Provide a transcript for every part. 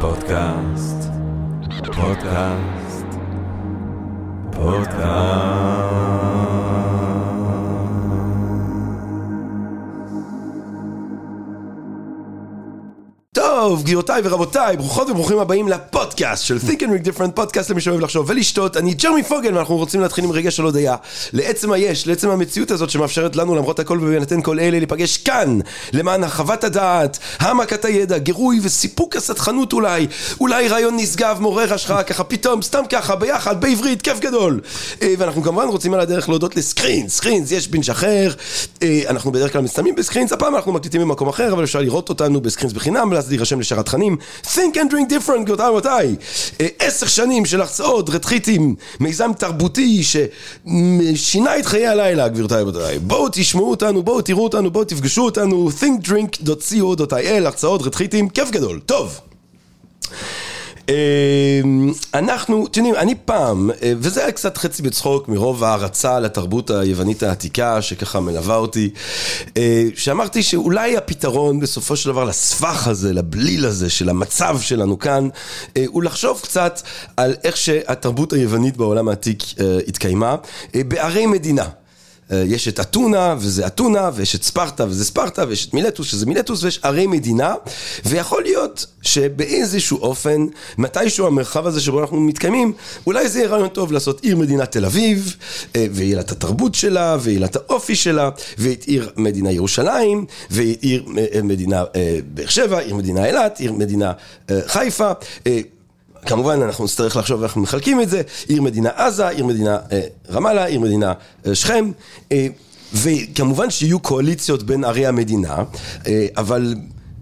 פודקאסט, פודקאסט, פודקאסט. טוב, גבירותיי ורבותיי, ברוכות וברוכים הבאים לפודקאסט של Think and Read Different, פודקאסט למי שאוהב לחשוב ולשתות. אני ג'רמי פוגל ואנחנו רוצים להתחיל עם רגע של הודיה לעצם היש, לעצם המציאות הזאת שמאפשרת לנו למרות הכל ובהינתן כל אלה להיפגש כאן למען הרחבת הדעת, העמקת הידע, גירוי וסיפוק הסקרנות אולי, אולי רעיון נשגב, מעורר השראה ככה פתאום, סתם ככה, ביחד, בעברית, כיף גדול. אה, ואנחנו כמובן רוצים על הדרך להודות לסקרינס, סקרינס, יש בינג' אחר, אה, אנחנו בדרך כלל מסתיימים בסקרינס, הפעם אנחנו מקליטים במקום אחר, אבל אפשר לראות אותנו בסקרינס בחינם, ואז להירשם לשירות תכנים. Think and drink different, גבירותיי ורבותיי. אה, עשר שנים של הרצאות, רטריטים, מיזם תרבותי ששינה את חיי הלילה, גבירותיי ורבותיי. בואו תשמעו אותנו, בואו תראו אותנו, בואו תפגשו אותנו, thinkdrink.co.il, הרצאות, רטריטים, כיף גדול. טוב. אמ, אנחנו, אתם יודעים, אני פעם, אה, וזה היה קצת חצי בצחוק מרוב הערצה לתרבות היוונית העתיקה שככה מלווה אותי, אה, שאמרתי שאולי הפתרון בסופו של דבר לסבך הזה, לבליל הזה של המצב שלנו כאן, אה, הוא לחשוב קצת על איך שהתרבות היוונית בעולם העתיק התקיימה בערי מדינה. אה, יש את אתונה וזה אתונה, ויש את ספרטה וזה ספרטה, ויש את מילטוס שזה מילטוס, ויש ערי מדינה, ויכול להיות שבאיזשהו אופן, מתישהו המרחב הזה שבו אנחנו מתקיימים, אולי זה יהיה רעיון טוב לעשות עיר מדינה תל אביב, אה, ויהיה לה את התרבות שלה, ויהיה לה את האופי שלה, ואת עיר מדינה ירושלים, ועיר אה, מדינה באר שבע, עיר מדינה אילת, עיר מדינה חיפה. כמובן אנחנו נצטרך לחשוב איך מחלקים את זה, עיר מדינה עזה, עיר מדינה אה, רמאללה, עיר מדינה אה, שכם, אה, וכמובן שיהיו קואליציות בין ערי המדינה, אבל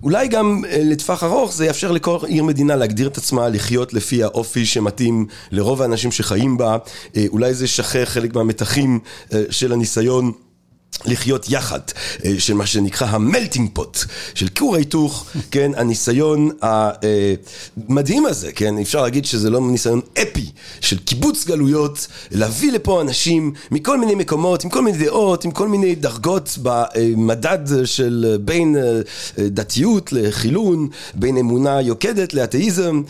אולי גם לטווח ארוך זה יאפשר לכל עיר מדינה להגדיר את עצמה, לחיות לפי האופי שמתאים לרוב האנשים שחיים בה, אולי זה ישחרר חלק מהמתחים של הניסיון לחיות יחד, אה, של מה שנקרא המלטינג פוט, של כור ההיתוך, כן, הניסיון המדהים הזה, כן, אפשר להגיד שזה לא ניסיון אפי של קיבוץ גלויות, להביא לפה אנשים מכל מיני מקומות, עם כל מיני דעות, עם כל מיני דרגות במדד של בין אה, דתיות לחילון, בין אמונה יוקדת לאתאיזם.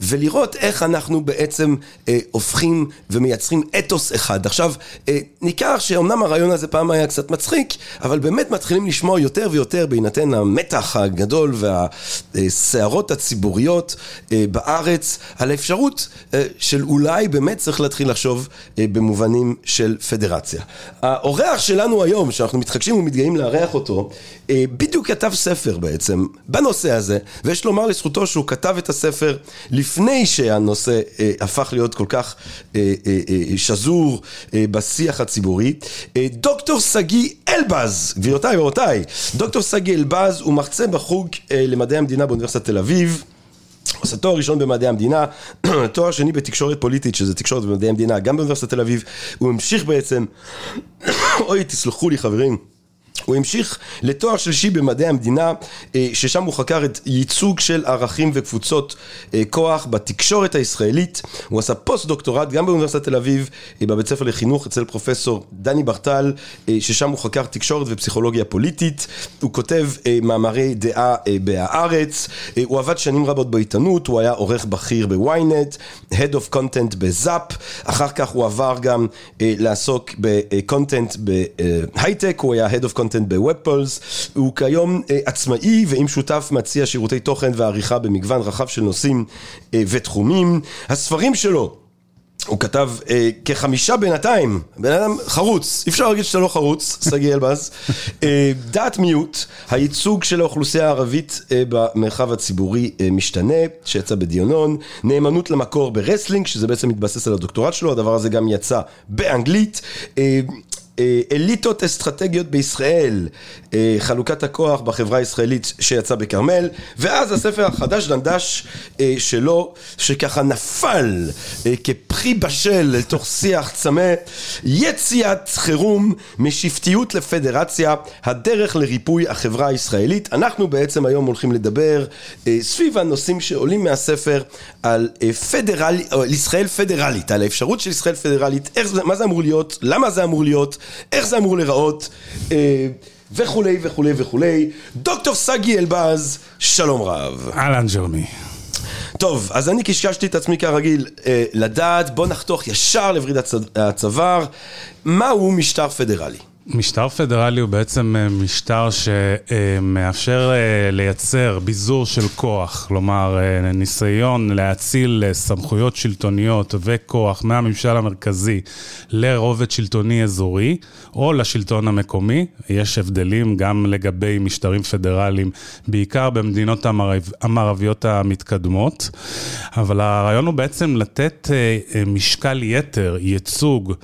ולראות איך אנחנו בעצם אה, הופכים ומייצרים אתוס אחד. עכשיו, אה, ניכר שאומנם הרעיון הזה פעם היה קצת מצחיק, אבל באמת מתחילים לשמוע יותר ויותר בהינתן המתח הגדול והסערות הציבוריות אה, בארץ, על האפשרות אה, של אולי באמת צריך להתחיל לחשוב אה, במובנים של פדרציה. האורח שלנו היום, שאנחנו מתחגשים ומתגאים לארח אותו, אה, בדיוק כתב ספר בעצם בנושא הזה, ויש לומר לזכותו שהוא כתב את הספר לפני שהנושא אה, הפך להיות כל כך אה, שזור בשיח הציבורי. דוקטור שגיא אלבז, גבירותיי ורבותיי, דוקטור שגיא אלבז הוא מרצה בחוג למדעי המדינה באוניברסיטת תל אביב. עושה תואר ראשון במדעי המדינה, תואר שני בתקשורת פוליטית, שזה תקשורת במדעי המדינה, גם באוניברסיטת תל אביב. הוא המשיך בעצם, אוי, תסלחו לי חברים. הוא המשיך לתואר שלישי במדעי המדינה, אה, ששם הוא חקר את ייצוג של ערכים וקבוצות אה, כוח בתקשורת הישראלית. הוא עשה פוסט דוקטורט גם באוניברסיטת תל אביב, אה, בבית ספר לחינוך אצל פרופסור דני ברטל, ששם הוא חקר תקשורת ופסיכולוגיה פוליטית. הוא כותב מאמרי דעה בהארץ, הוא עבד שנים רבות בעיתונות, הוא היה עורך בכיר בוויינט, Head of Content בזאפ, אחר כך הוא עבר גם לעסוק ב content בהייטק, הוא היה Head of Content content ב WebPals, הוא כיום אה, עצמאי ועם שותף מציע שירותי תוכן ועריכה במגוון רחב של נושאים אה, ותחומים. הספרים שלו הוא כתב אה, כחמישה בינתיים, בן אדם חרוץ, אי אפשר להגיד שאתה לא חרוץ, שגיא אלבז. אה, דעת מיעוט, הייצוג של האוכלוסייה הערבית אה, במרחב הציבורי אה, משתנה, שיצא בדיונון. נאמנות למקור ברסלינג, שזה בעצם מתבסס על הדוקטורט שלו, הדבר הזה גם יצא באנגלית. אה, אליטות אסטרטגיות בישראל, אה, חלוקת הכוח בחברה הישראלית שיצא בכרמל, ואז הספר החדש דנדש אה, שלו, שככה נפל כפרי בשל לתוך שיח צמא, יציאת חירום משבטיות לפדרציה, הדרך לריפוי החברה הישראלית. אנחנו בעצם היום הולכים לדבר סביב הנושאים שעולים מהספר על פדרל, ישראל פדרלית, על האפשרות של ישראל פדרלית, איך, מה זה אמור להיות, למה זה אמור להיות, איך זה אמור להיראות, אה, וכולי וכולי וכולי. דוקטור סגי אלבז, שלום רב. אהלן ג'רמי. טוב, אז אני קשקשתי את עצמי כרגיל אה, לדעת, בוא נחתוך ישר לווריד הצ- הצוואר, מהו משטר פדרלי? משטר פדרלי הוא בעצם אה, משטר שמאפשר אה, לייצר ביזור של כוח, כלומר אה, ניסיון להאציל אה, סמכויות שלטוניות וכוח מהממשל המרכזי לרובד שלטוני אזורי או לשלטון המקומי. יש הבדלים גם לגבי משטרים פדרליים, בעיקר במדינות המערב, המערביות המתקדמות, אבל הרעיון הוא בעצם לתת אה, אה, משקל יתר, ייצוג אה,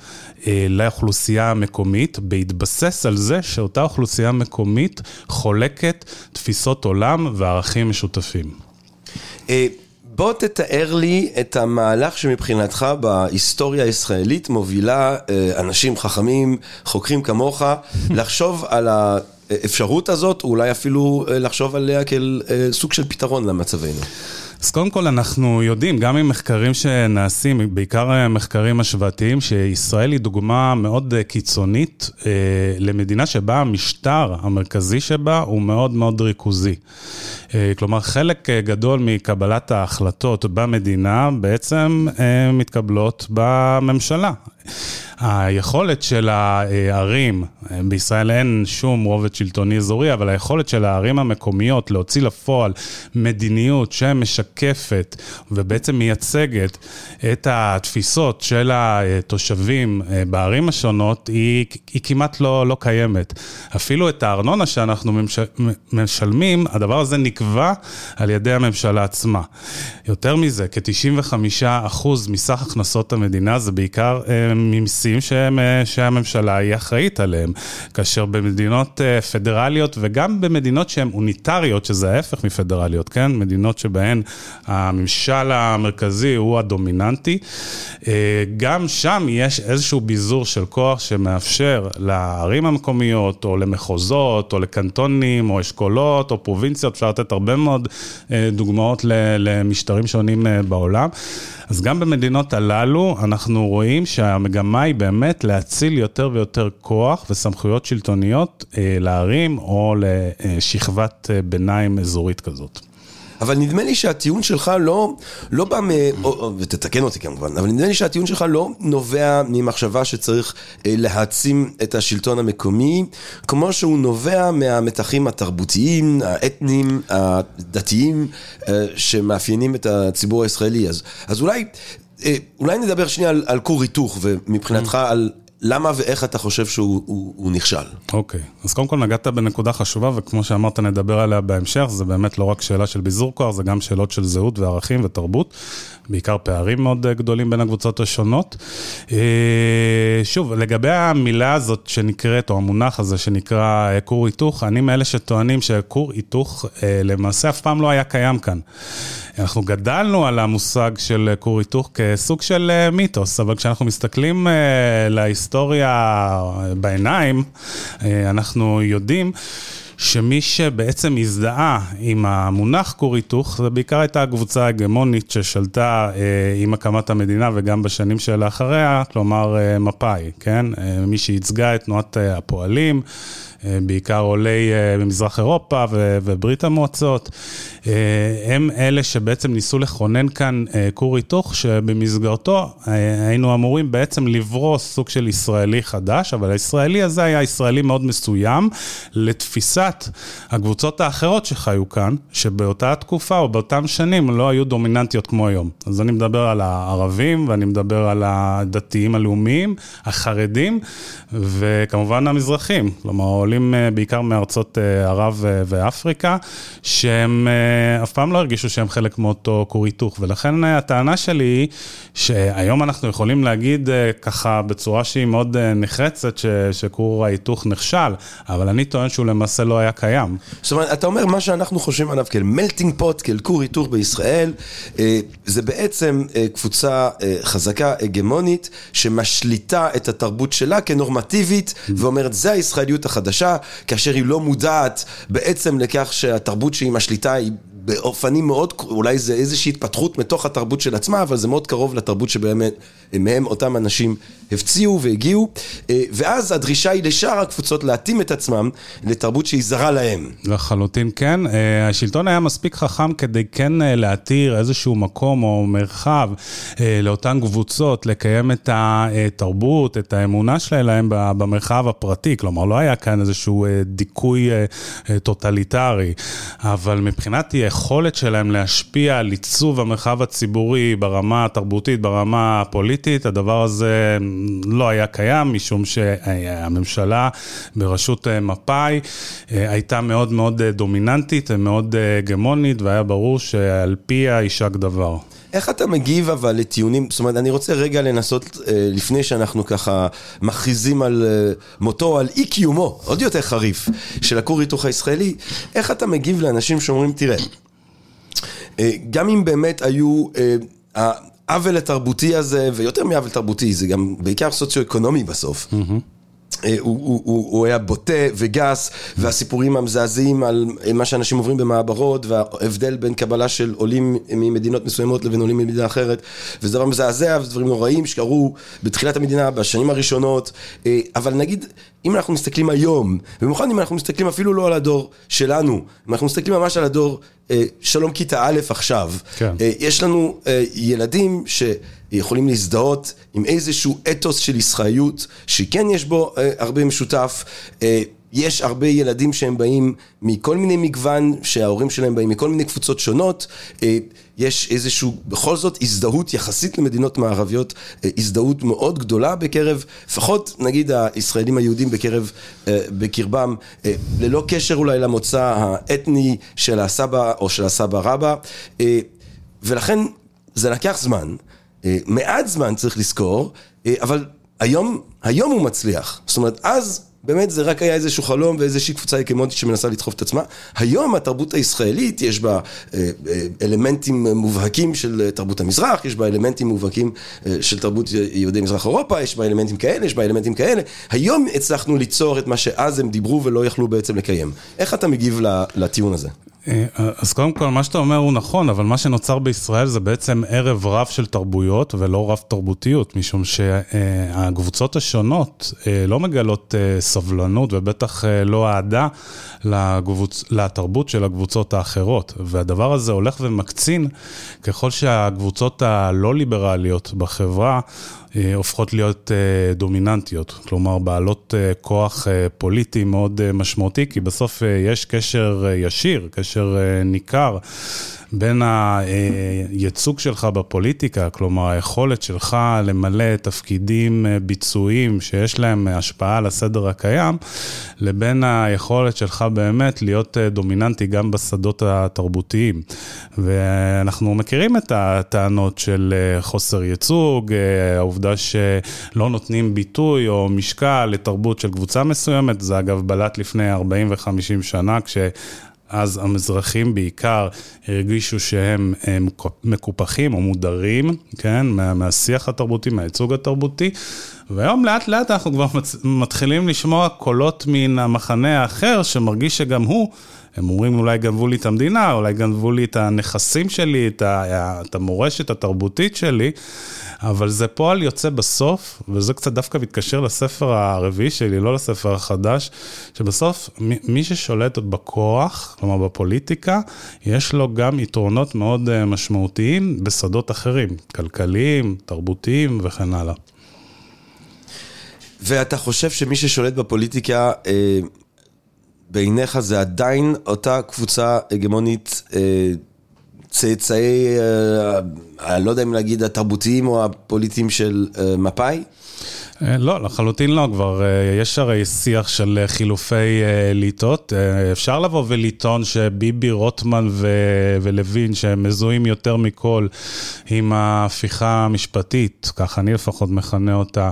לאוכלוסייה המקומית, בהתבסס על זה שאותה אוכלוסייה מקומית חולקת תפיסות עולם וערכים משותפים. אה, בוא תתאר לי את המהלך שמבחינתך בהיסטוריה הישראלית מובילה אה, אנשים חכמים, חוקרים כמוך, לחשוב על האפשרות הזאת, או אולי אפילו אה, לחשוב עליה כאל אה, סוג של פתרון למצבנו. אז קודם כל אנחנו יודעים, גם ממחקרים שנעשים, בעיקר מחקרים השוואתיים, שישראל היא דוגמה מאוד קיצונית אה, למדינה שבה המשטר המרכזי שבה הוא מאוד מאוד ריכוזי. אה, כלומר, חלק גדול מקבלת ההחלטות במדינה בעצם אה, מתקבלות בממשלה. היכולת של הערים, בישראל אין שום רובד שלטוני אזורי, אבל היכולת של הערים המקומיות להוציא לפועל מדיניות שמשקפת ובעצם מייצגת את התפיסות של התושבים בערים השונות, היא, היא כמעט לא, לא קיימת. אפילו את הארנונה שאנחנו משלמים, הדבר הזה נקבע על ידי הממשלה עצמה. יותר מזה, כ-95% מסך הכנסות המדינה זה בעיקר ממיסים. נושאים שהממשלה היא אחראית עליהם, כאשר במדינות פדרליות וגם במדינות שהן אוניטריות, שזה ההפך מפדרליות, כן? מדינות שבהן הממשל המרכזי הוא הדומיננטי, גם שם יש איזשהו ביזור של כוח שמאפשר לערים המקומיות, או למחוזות, או לקנטונים, או אשכולות, או פרובינציות, אפשר לתת הרבה מאוד דוגמאות למשטרים שונים בעולם. אז גם במדינות הללו אנחנו רואים שהמגמה היא באמת להציל יותר ויותר כוח וסמכויות שלטוניות אה, לערים או לשכבת אה, ביניים אזורית כזאת. אבל נדמה לי שהטיעון שלך לא, לא בא מ... ותתקן אותי כמובן, אבל נדמה לי שהטיעון שלך לא נובע ממחשבה שצריך אה, להעצים את השלטון המקומי, כמו שהוא נובע מהמתחים התרבותיים, האתניים, הדתיים, אה, שמאפיינים את הציבור הישראלי. אז, אז אולי, אה, אולי נדבר שנייה על, על כור היתוך, ומבחינתך על... למה ואיך אתה חושב שהוא הוא, הוא נכשל? אוקיי, okay. אז קודם כל נגעת בנקודה חשובה, וכמו שאמרת, נדבר עליה בהמשך, זה באמת לא רק שאלה של ביזור כוח, זה גם שאלות של זהות וערכים ותרבות, בעיקר פערים מאוד גדולים בין הקבוצות השונות. שוב, לגבי המילה הזאת שנקראת, או המונח הזה שנקרא כור היתוך, אני מאלה שטוענים שכור היתוך למעשה אף פעם לא היה קיים כאן. אנחנו גדלנו על המושג של כור היתוך כסוג של מיתוס, אבל כשאנחנו מסתכלים להיסטוריה בעיניים, אנחנו יודעים שמי שבעצם הזדהה עם המונח כור היתוך, זה בעיקר הייתה הקבוצה ההגמונית ששלטה עם הקמת המדינה וגם בשנים שלאחריה, כלומר מפא"י, כן? מי שייצגה את תנועת הפועלים. בעיקר עולי במזרח אירופה וברית המועצות, הם אלה שבעצם ניסו לכונן כאן כור היתוך, שבמסגרתו היינו אמורים בעצם לברוס סוג של ישראלי חדש, אבל הישראלי הזה היה ישראלי מאוד מסוים לתפיסת הקבוצות האחרות שחיו כאן, שבאותה תקופה או באותם שנים לא היו דומיננטיות כמו היום. אז אני מדבר על הערבים ואני מדבר על הדתיים הלאומיים, החרדים וכמובן המזרחים, כלומר עולים בעיקר מארצות ערב ואפריקה, שהם אף פעם לא הרגישו שהם חלק מאותו כור היתוך, ולכן הטענה שלי היא שהיום אנחנו יכולים להגיד ככה בצורה שהיא מאוד נחרצת, שכור ההיתוך נכשל, אבל אני טוען שהוא למעשה לא היה קיים. זאת אומרת, אתה אומר מה שאנחנו חושבים עליו כאל מלטינג פוט, כאל כור היתוך בישראל, זה בעצם קבוצה חזקה, הגמונית, שמשליטה את התרבות שלה כנורמטיבית, ואומרת, זה הישראליות החדשה. כאשר היא לא מודעת בעצם לכך שהתרבות שהיא משליטה היא באופנים מאוד, אולי זה איזושהי התפתחות מתוך התרבות של עצמה, אבל זה מאוד קרוב לתרבות שבאמת, מהם אותם אנשים הפציעו והגיעו, אה, ואז הדרישה היא לשאר הקבוצות להתאים את עצמם לתרבות שהיא זרה להם. לחלוטין כן. אה, השלטון היה מספיק חכם כדי כן אה, להתיר איזשהו מקום או מרחב לאותן קבוצות, לקיים את התרבות, את האמונה שלהם במרחב הפרטי. כלומר, לא היה כאן איזשהו דיכוי טוטליטרי, אבל מבחינת היכולת שלהם להשפיע על עיצוב המרחב הציבורי ברמה התרבותית, ברמה הפוליטית, הדבר הזה לא היה קיים, משום שהממשלה בראשות אה, מפא"י אה, הייתה מאוד מאוד אה, דומיננטית, מאוד הגמונית, והיה ברור שעל פיה יישק דבר. איך אתה מגיב אבל לטיעונים, זאת אומרת, אני רוצה רגע לנסות, לפני שאנחנו ככה מכריזים על מותו, על אי קיומו, עוד יותר חריף, של הכור היתוך הישראלי, איך אתה מגיב לאנשים שאומרים, תראה, גם אם באמת היו... העוול התרבותי הזה, ויותר מעוול תרבותי, זה גם בעיקר סוציו-אקונומי בסוף. Mm-hmm. הוא, הוא, הוא, הוא היה בוטה וגס, והסיפורים המזעזעים על מה שאנשים עוברים במעברות, וההבדל בין קבלה של עולים ממדינות מסוימות לבין עולים ממדינה אחרת, וזה דבר מזעזע, וזה דברים נוראים שקרו בתחילת המדינה, בשנים הראשונות, אבל נגיד, אם אנחנו מסתכלים היום, במיוחד אם אנחנו מסתכלים אפילו לא על הדור שלנו, אם אנחנו מסתכלים ממש על הדור שלום כיתה א' עכשיו, כן. יש לנו ילדים ש... יכולים להזדהות עם איזשהו אתוס של ישראליות, שכן יש בו אה, הרבה משותף. אה, יש הרבה ילדים שהם באים מכל מיני מגוון, שההורים שלהם באים מכל מיני קבוצות שונות. אה, יש איזשהו, בכל זאת, הזדהות יחסית למדינות מערביות, הזדהות מאוד גדולה בקרב, לפחות נגיד הישראלים היהודים בקרב, בקרבם, ללא קשר אולי למוצא האתני של הסבא או של הסבא רבא. ולכן זה לקח זמן. אה, מעט זמן צריך לזכור, אה, אבל היום, היום הוא מצליח. זאת אומרת, אז באמת זה רק היה איזשהו חלום ואיזושהי קבוצה היקמונית שמנסה לדחוף את עצמה. היום התרבות הישראלית, יש בה אה, אלמנטים מובהקים של תרבות המזרח, יש בה אלמנטים מובהקים של תרבות יהודי מזרח אירופה, יש בה אלמנטים כאלה, יש בה אלמנטים כאלה. היום הצלחנו ליצור את מה שאז הם דיברו ולא יכלו בעצם לקיים. איך אתה מגיב לטיעון הזה? אה, אז קודם כל, מה שאתה אומר הוא נכון, אבל מה שנוצר בישראל זה בעצם ערב רב של תרבויות ולא רב תרבותיות, משום שהקבוצות השונות אה, לא מגלות אה, סבלנות ובטח לא אהדה לקבוצ... לתרבות של הקבוצות האחרות. והדבר הזה הולך ומקצין ככל שהקבוצות הלא ליברליות בחברה הופכות להיות אה, דומיננטיות, כלומר בעלות אה, כוח פוליטי מאוד משמעותי, כי בסוף יש קשר ישיר, קשר ניכר. בין הייצוג שלך בפוליטיקה, כלומר היכולת שלך למלא תפקידים ביצועיים שיש להם השפעה על הסדר הקיים, לבין היכולת שלך באמת להיות דומיננטי גם בשדות התרבותיים. ואנחנו מכירים את הטענות של חוסר ייצוג, העובדה שלא נותנים ביטוי או משקל לתרבות של קבוצה מסוימת, זה אגב בלט לפני 40 ו-50 שנה, כש... אז המזרחים בעיקר הרגישו שהם מקופחים או מודרים, כן, מה, מהשיח התרבותי, מהייצוג התרבותי, והיום לאט לאט אנחנו כבר מתחילים לשמוע קולות מן המחנה האחר, שמרגיש שגם הוא הם אומרים, אולי גנבו לי את המדינה, אולי גנבו לי את הנכסים שלי, את, ה, את המורשת התרבותית שלי, אבל זה פועל יוצא בסוף, וזה קצת דווקא מתקשר לספר הרביעי שלי, לא לספר החדש, שבסוף מי ששולט בכוח, כלומר בפוליטיקה, יש לו גם יתרונות מאוד אה, משמעותיים בשדות אחרים, כלכליים, תרבותיים וכן הלאה. ואתה חושב שמי ששולט בפוליטיקה, אה, בעיניך זה עדיין אותה קבוצה הגמונית, אה, צאצאי, אה, לא יודע אם להגיד התרבותיים או הפוליטיים של אה, מפא"י? אה, לא, לחלוטין לא, כבר יש הרי שיח של חילופי אליטות. אפשר לבוא ולטעון שביבי, רוטמן ו- ולוין, שהם מזוהים יותר מכל עם ההפיכה המשפטית, ככה אני לפחות מכנה אותה,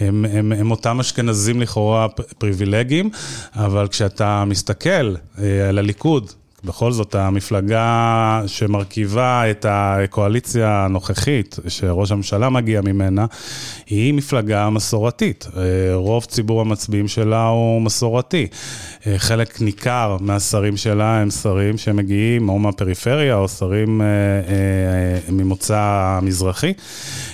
הם, הם, הם אותם אשכנזים לכאורה פריבילגיים, אבל כשאתה מסתכל על הליכוד, בכל זאת, המפלגה שמרכיבה את הקואליציה הנוכחית, שראש הממשלה מגיע ממנה, היא מפלגה מסורתית. אה, רוב ציבור המצביעים שלה הוא מסורתי. אה, חלק ניכר מהשרים שלה הם שרים שמגיעים או מהפריפריה או שרים ממוצא מזרחי.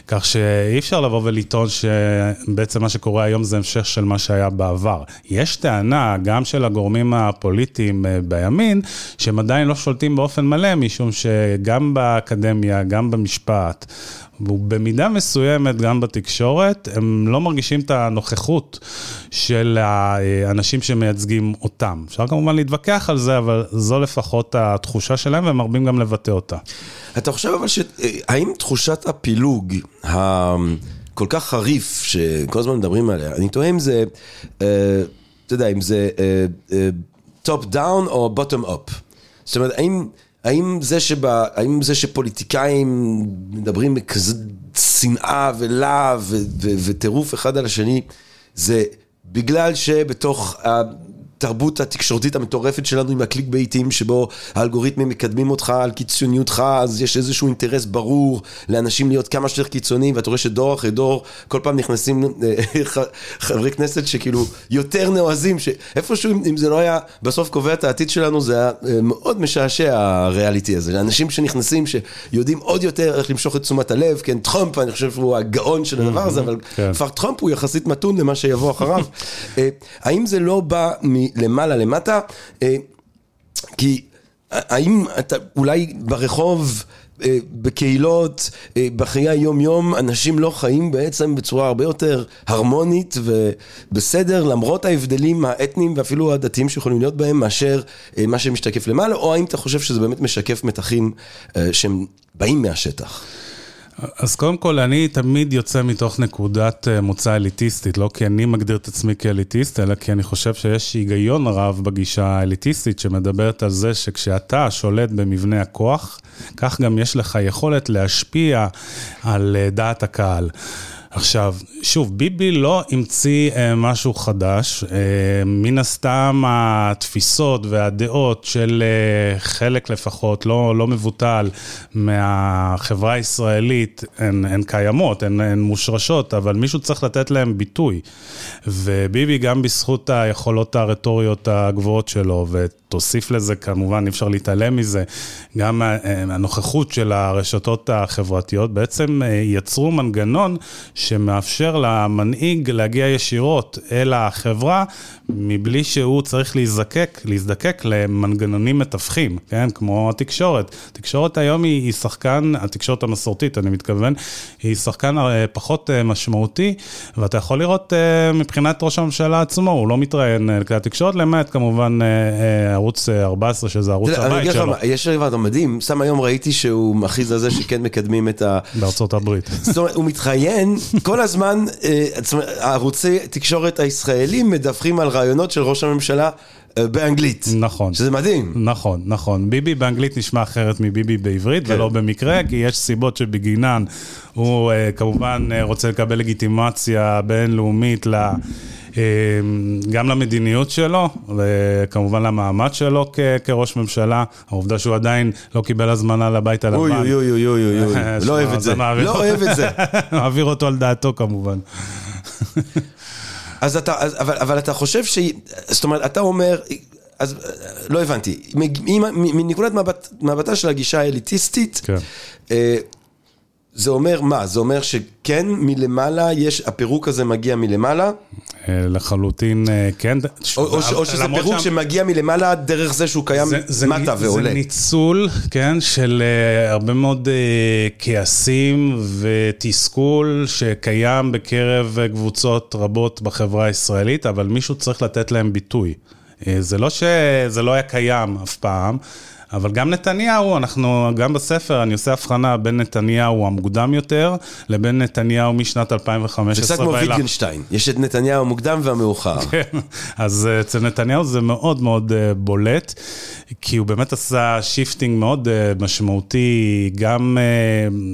כך שאי אפשר לבוא ולטעון שבעצם מה שקורה היום זה המשך של מה שהיה בעבר. יש טענה, גם של הגורמים הפוליטיים אה, בימין, שהם עדיין לא שולטים באופן מלא, משום שגם באקדמיה, גם במשפט, ובמידה מסוימת גם בתקשורת, הם לא מרגישים את הנוכחות של האנשים שמייצגים אותם. אפשר כמובן להתווכח על זה, אבל זו לפחות התחושה שלהם, והם מרבים גם לבטא אותה. אתה חושב אבל ש... האם תחושת הפילוג הכל כך חריף, שכל הזמן מדברים עליה, אני תוהה אם זה, אה, אתה יודע, אם זה top uh, down או bottom up. זאת אומרת, האם... האם זה, שבא, האם זה שפוליטיקאים מדברים בכזה שנאה ולהב וטירוף אחד על השני, זה בגלל שבתוך התרבות התקשורתית המטורפת שלנו עם ה click bait ים שבו האלגוריתמים מקדמים אותך על קיצוניותך, אז יש איזשהו אינטרס ברור לאנשים להיות כמה שיותר קיצוניים, ואתה רואה שדור אחרי דור, כל פעם נכנסים אה, חברי כנסת שכאילו יותר נועזים, שאיפשהו אם זה לא היה בסוף קובע את העתיד שלנו, זה היה אה, מאוד משעשע הריאליטי הזה, לאנשים שנכנסים, שיודעים עוד יותר איך למשוך את תשומת הלב, כן, טראמפ, אני חושב שהוא הגאון של הדבר הזה, אבל כן. כבר טראמפ הוא יחסית מתון למה שיבוא אחריו. אה, האם זה לא בא מלמעלה למטה, אה, כי האם אתה אולי ברחוב, אה, בקהילות, אה, בחיי היום-יום, אנשים לא חיים בעצם בצורה הרבה יותר הרמונית ובסדר, למרות ההבדלים האתניים ואפילו הדתיים שיכולים להיות בהם, מאשר מה שמשתקף למעלה, או האם אתה חושב שזה באמת משקף מתחים שהם באים מהשטח? אז קודם כל, אני תמיד יוצא מתוך נקודת אה, מוצא אליטיסטית, לא כי אני מגדיר את עצמי כאליטיסט, אלא כי אני חושב שיש היגיון רב בגישה האליטיסטית שמדברת על זה שכשאתה שולט במבנה הכוח, כך גם יש לך יכולת להשפיע על אה, דעת הקהל. עכשיו, שוב, ביבי לא המציא אה, משהו חדש. אה, מן הסתם התפיסות והדעות של אה, חלק לפחות, לא, לא מבוטל, מהחברה הישראלית, הן, הן קיימות, הן, הן מושרשות, אבל מישהו צריך לתת להן ביטוי. וביבי, גם בזכות היכולות הרטוריות הגבוהות שלו, ותוסיף לזה, כמובן, אי אפשר להתעלם מזה, גם הנוכחות של הרשתות החברתיות, בעצם אה, יצרו מנגנון שמאפשר למנהיג להגיע ישירות אל החברה, מבלי שהוא צריך להזדקק, להזדקק למנגנונים מתווכים, כן? כמו התקשורת. התקשורת היום היא, היא שחקן, התקשורת המסורתית, אני מתכוון, היא שחקן אה, פחות אה, משמעותי, ואתה יכול לראות מבחינת ראש הממשלה עצמו, הוא לא מתראיין לכלי התקשורת, למעט כמובן ערוץ 14, שזה ערוץ הבית שלו. יש דבר מדהים, סתם היום ראיתי שהוא מכריז על זה שכן מקדמים את ה... בארצות הברית. זאת אומרת, הוא מתראיין, כל הזמן, אה, הערוצי תקשורת הישראלים מדווחים על רעיונות של ראש הממשלה. אה, באנגלית. נכון. שזה מדהים. נכון, נכון. ביבי באנגלית נשמע אחרת מביבי בעברית, כן. ולא במקרה, כי יש סיבות שבגינן הוא אה, כמובן רוצה לקבל לגיטימציה בינלאומית ל... אמ, גם למדיניות שלו, וכמובן למעמד שלו כראש ממשלה, העובדה שהוא עדיין לא קיבל הזמנה לבית הלבן. אוי אוי אוי אוי אוי, לא אוהב את זה, לא אוהב את זה. מעביר אותו על דעתו כמובן. אז אתה, אז, אבל, אבל אתה חושב ש... זאת אומרת, אתה אומר, אז לא הבנתי, מנקודת מבט, מבטה של הגישה האליטיסטית, כן. אה, זה אומר מה? זה אומר שכן מלמעלה יש, הפירוק הזה מגיע מלמעלה? אה, לחלוטין אה, כן. או, או, או שזה פירוק שם... שמגיע מלמעלה דרך זה שהוא קיים זה, זה מטה זה ועולה. זה ניצול, כן, של uh, הרבה מאוד כעסים ותסכול שקיים בקרב קבוצות רבות בחברה הישראלית, אבל מישהו צריך לתת להם ביטוי. זה לא שזה לא היה קיים אף פעם. אבל גם נתניהו, אנחנו, גם בספר, אני עושה הבחנה בין נתניהו המוקדם יותר, לבין נתניהו משנת 2015 זה קצת כמו ויטגנשטיין, יש את נתניהו המוקדם והמאוחר. כן, אז אה, אצל נתניהו זה מאוד מאוד אה, בולט, כי הוא באמת עשה shifting מאוד אה, משמעותי, גם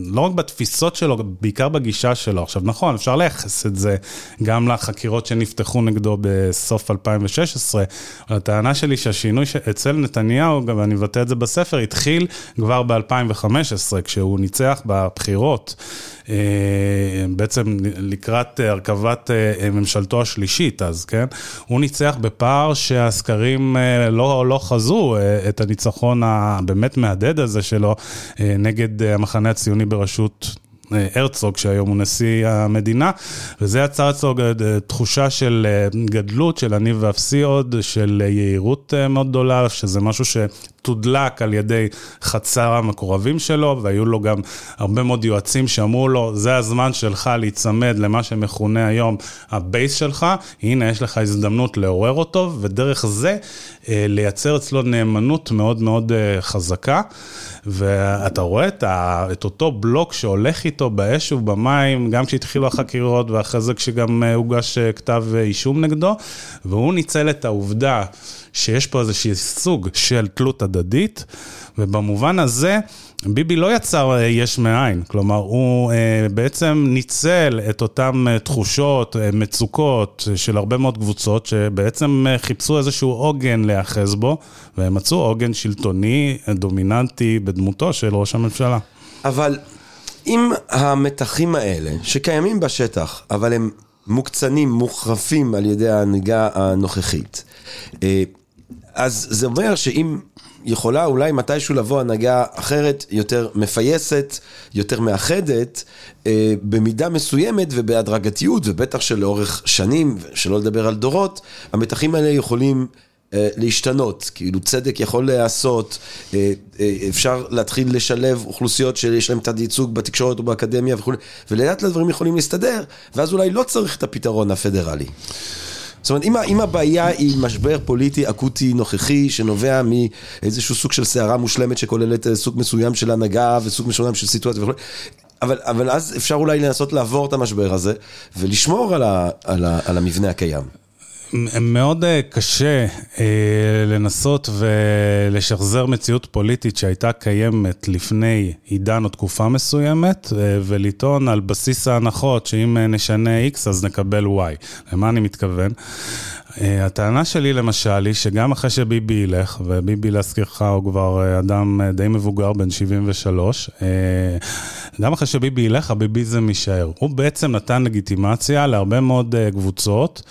לא רק בתפיסות שלו, בעיקר בגישה שלו. עכשיו, נכון, אפשר לייחס את זה גם לחקירות שנפתחו נגדו בסוף 2016, אבל הטענה שלי שהשינוי אצל נתניהו, גם אני מבטא את זה בספר, התחיל כבר ב-2015, כשהוא ניצח בבחירות. אה, בעצם לקראת הרכבת אה, ממשלתו השלישית אז, כן? הוא ניצח בפער שהסקרים אה, לא, לא חזו את הניצחון הבאמת מהדהד הזה שלו נגד המחנה הציוני בראשות הרצוג, שהיום הוא נשיא המדינה, וזה יצר אצלו תחושה של גדלות, של אני ואפסי עוד, של יהירות מאוד גדולה, שזה משהו תודלק על ידי חצר המקורבים שלו, והיו לו גם הרבה מאוד יועצים שאמרו לו, זה הזמן שלך להיצמד למה שמכונה היום הבייס שלך, הנה יש לך הזדמנות לעורר אותו, ודרך זה אה, לייצר אצלו נאמנות מאוד מאוד אה, חזקה. ואתה רואה את אותו בלוק שהולך איתו באש ובמים, גם כשהתחילו החקירות, ואחרי זה כשגם אה, הוגש כתב אישום נגדו, והוא ניצל את העובדה. שיש פה איזשהו סוג של תלות הדדית, ובמובן הזה, ביבי לא יצר אה, יש מאין, כלומר, הוא אה, בעצם ניצל את אותן אה, תחושות, מצוקות של הרבה מאוד קבוצות, שבעצם חיפשו איזשהו עוגן להיאחז בו, והם מצאו עוגן שלטוני דומיננטי בדמותו של ראש הממשלה. אבל אם המתחים האלה, שקיימים בשטח, אבל הם מוקצנים, מוחרפים על ידי ההנהגה הנוכחית, אז זה אומר שאם יכולה אולי מתישהו לבוא הנהגה אחרת, יותר מפייסת, יותר מאחדת, אה, במידה מסוימת ובהדרגתיות, ובטח שלאורך שנים, שלא לדבר על דורות, המתחים האלה יכולים אה, להשתנות, כאילו צדק יכול להיעשות, אה, אה, אפשר להתחיל לשלב אוכלוסיות שיש להן תת ייצוג בתקשורת או באקדמיה וכולי, ולאט לדברים יכולים להסתדר, ואז אולי לא צריך את הפתרון הפדרלי. זאת אומרת, אם, אם הבעיה היא משבר פוליטי אקוטי נוכחי, שנובע מאיזשהו סוג של סערה מושלמת שכוללת אה, סוג מסוים של הנהגה וסוג מסוים של סיטואציה וכו', אבל, אבל אז אפשר אולי לנסות לעבור את המשבר הזה ולשמור על, ה, על, ה, על המבנה הקיים. מאוד אה, קשה אה, לנסות ולשחזר מציאות פוליטית שהייתה קיימת לפני עידן או תקופה מסוימת, אה, ולטעון על בסיס ההנחות שאם נשנה X אז נקבל Y. למה אני מתכוון? הטענה שלי למשל היא שגם אחרי שביבי ילך, וביבי להזכירך הוא כבר אדם די מבוגר, בן 73, גם אחרי שביבי ילך, הביביזם יישאר. הוא בעצם נתן לגיטימציה להרבה מאוד קבוצות,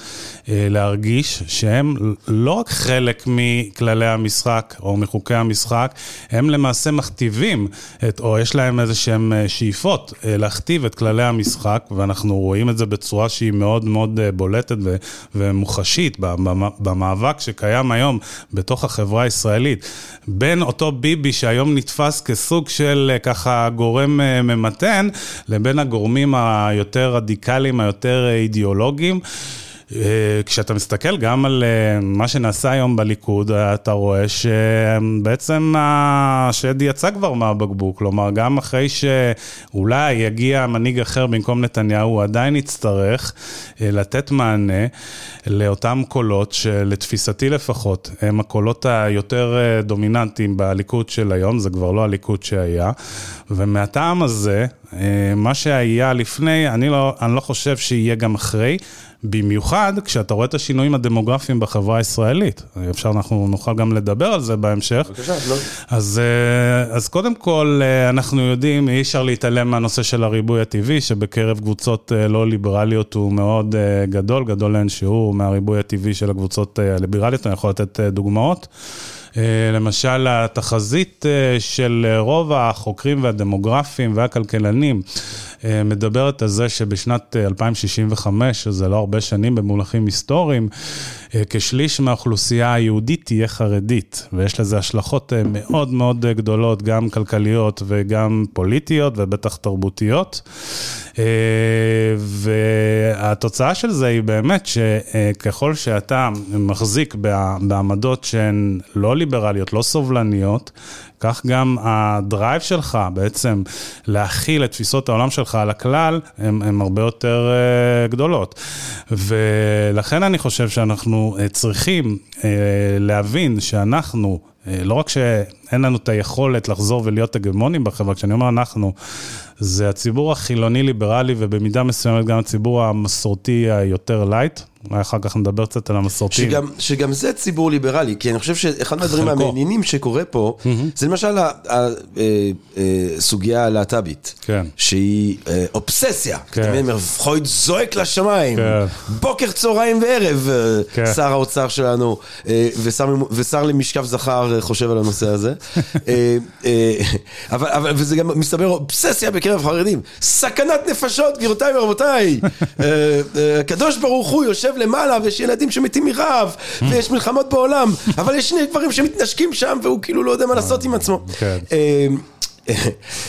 להרגיש שהם לא רק חלק מכללי המשחק או מחוקי המשחק, הם למעשה מכתיבים, את, או יש להם איזה שהם אה, שאיפות אה, להכתיב את כללי המשחק, ואנחנו רואים את זה בצורה שהיא מאוד מאוד אה, בולטת ומוחשית במאבק שקיים היום בתוך החברה הישראלית. בין אותו ביבי שהיום נתפס כסוג של ככה גורם ממתן, לבין הגורמים היותר רדיקליים, היותר אידיאולוגיים. אה, כשאתה מסתכל גם על אה, מה שנעשה היום בליכוד, אתה רואה שבעצם השד יצא כבר מהבקבוק, כלומר, גם אחרי שאולי יגיע מנהיג אחר במקום נתניהו, הוא עדיין יצטרך אה, לתת מענה לאותם קולות, שלתפיסתי לפחות, הם הקולות היותר דומיננטיים בליכוד של היום, זה כבר לא הליכוד שהיה, ומהטעם הזה, מה שהיה לפני, אני לא, אני לא חושב שיהיה גם אחרי. במיוחד כשאתה רואה את השינויים הדמוגרפיים בחברה הישראלית. אפשר, אנחנו נוכל גם לדבר על זה בהמשך. בבקשה, לא. אז, אה, אז קודם כל, אה, אנחנו יודעים, אי אפשר להתעלם מהנושא של הריבוי הטבעי, שבקרב קבוצות אה, לא ליברליות הוא מאוד גדול, גדול לאין שיעור מהריבוי הטבעי של הקבוצות הליברליות, אני יכול לתת דוגמאות. למשל, התחזית של רוב החוקרים והדמוגרפים והכלכלנים מדברת על זה שבשנת 2065, שזה לא הרבה שנים במונחים היסטוריים, כשליש מהאוכלוסייה היהודית תהיה חרדית, ויש לזה השלכות מאוד מאוד גדולות, גם כלכליות וגם פוליטיות ובטח תרבותיות. והתוצאה של זה היא באמת שככל שאתה מחזיק בעמדות שהן לא ליברליות, לא סובלניות, כך גם הדרייב שלך בעצם להכיל את תפיסות העולם שלך על הכלל, הן הרבה יותר גדולות. ולכן אני חושב שאנחנו uh, צריכים uh, להבין שאנחנו, uh, לא רק שאין לנו את היכולת לחזור ולהיות הגמונים בחברה, כשאני אומר אנחנו, זה הציבור החילוני-ליברלי ובמידה מסוימת גם הציבור המסורתי היותר light. אולי אחר כך נדבר קצת על המסורתיים. שגם, שגם זה ציבור ליברלי, כי אני חושב שאחד מהדברים המעניינים שקורה פה, mm-hmm. זה למשל הסוגיה אה, אה, הלהט"בית, כן. שהיא אה, אובססיה. כן. פרויד זועק לשמיים, כן. בוקר, צהריים וערב, כן. שר האוצר שלנו, ושר, ושר למשכב זכר חושב על הנושא הזה. אבל, אבל, וזה גם מסתבר אובססיה בקרב חרדים. סכנת נפשות, גבירותיי ורבותיי. הקדוש ברוך הוא יושב... יושב למעלה ויש ילדים שמתים מרעב ויש מלחמות בעולם, אבל יש שני גברים שמתנשקים שם והוא כאילו לא יודע מה לעשות עם עצמו. כן. אמ,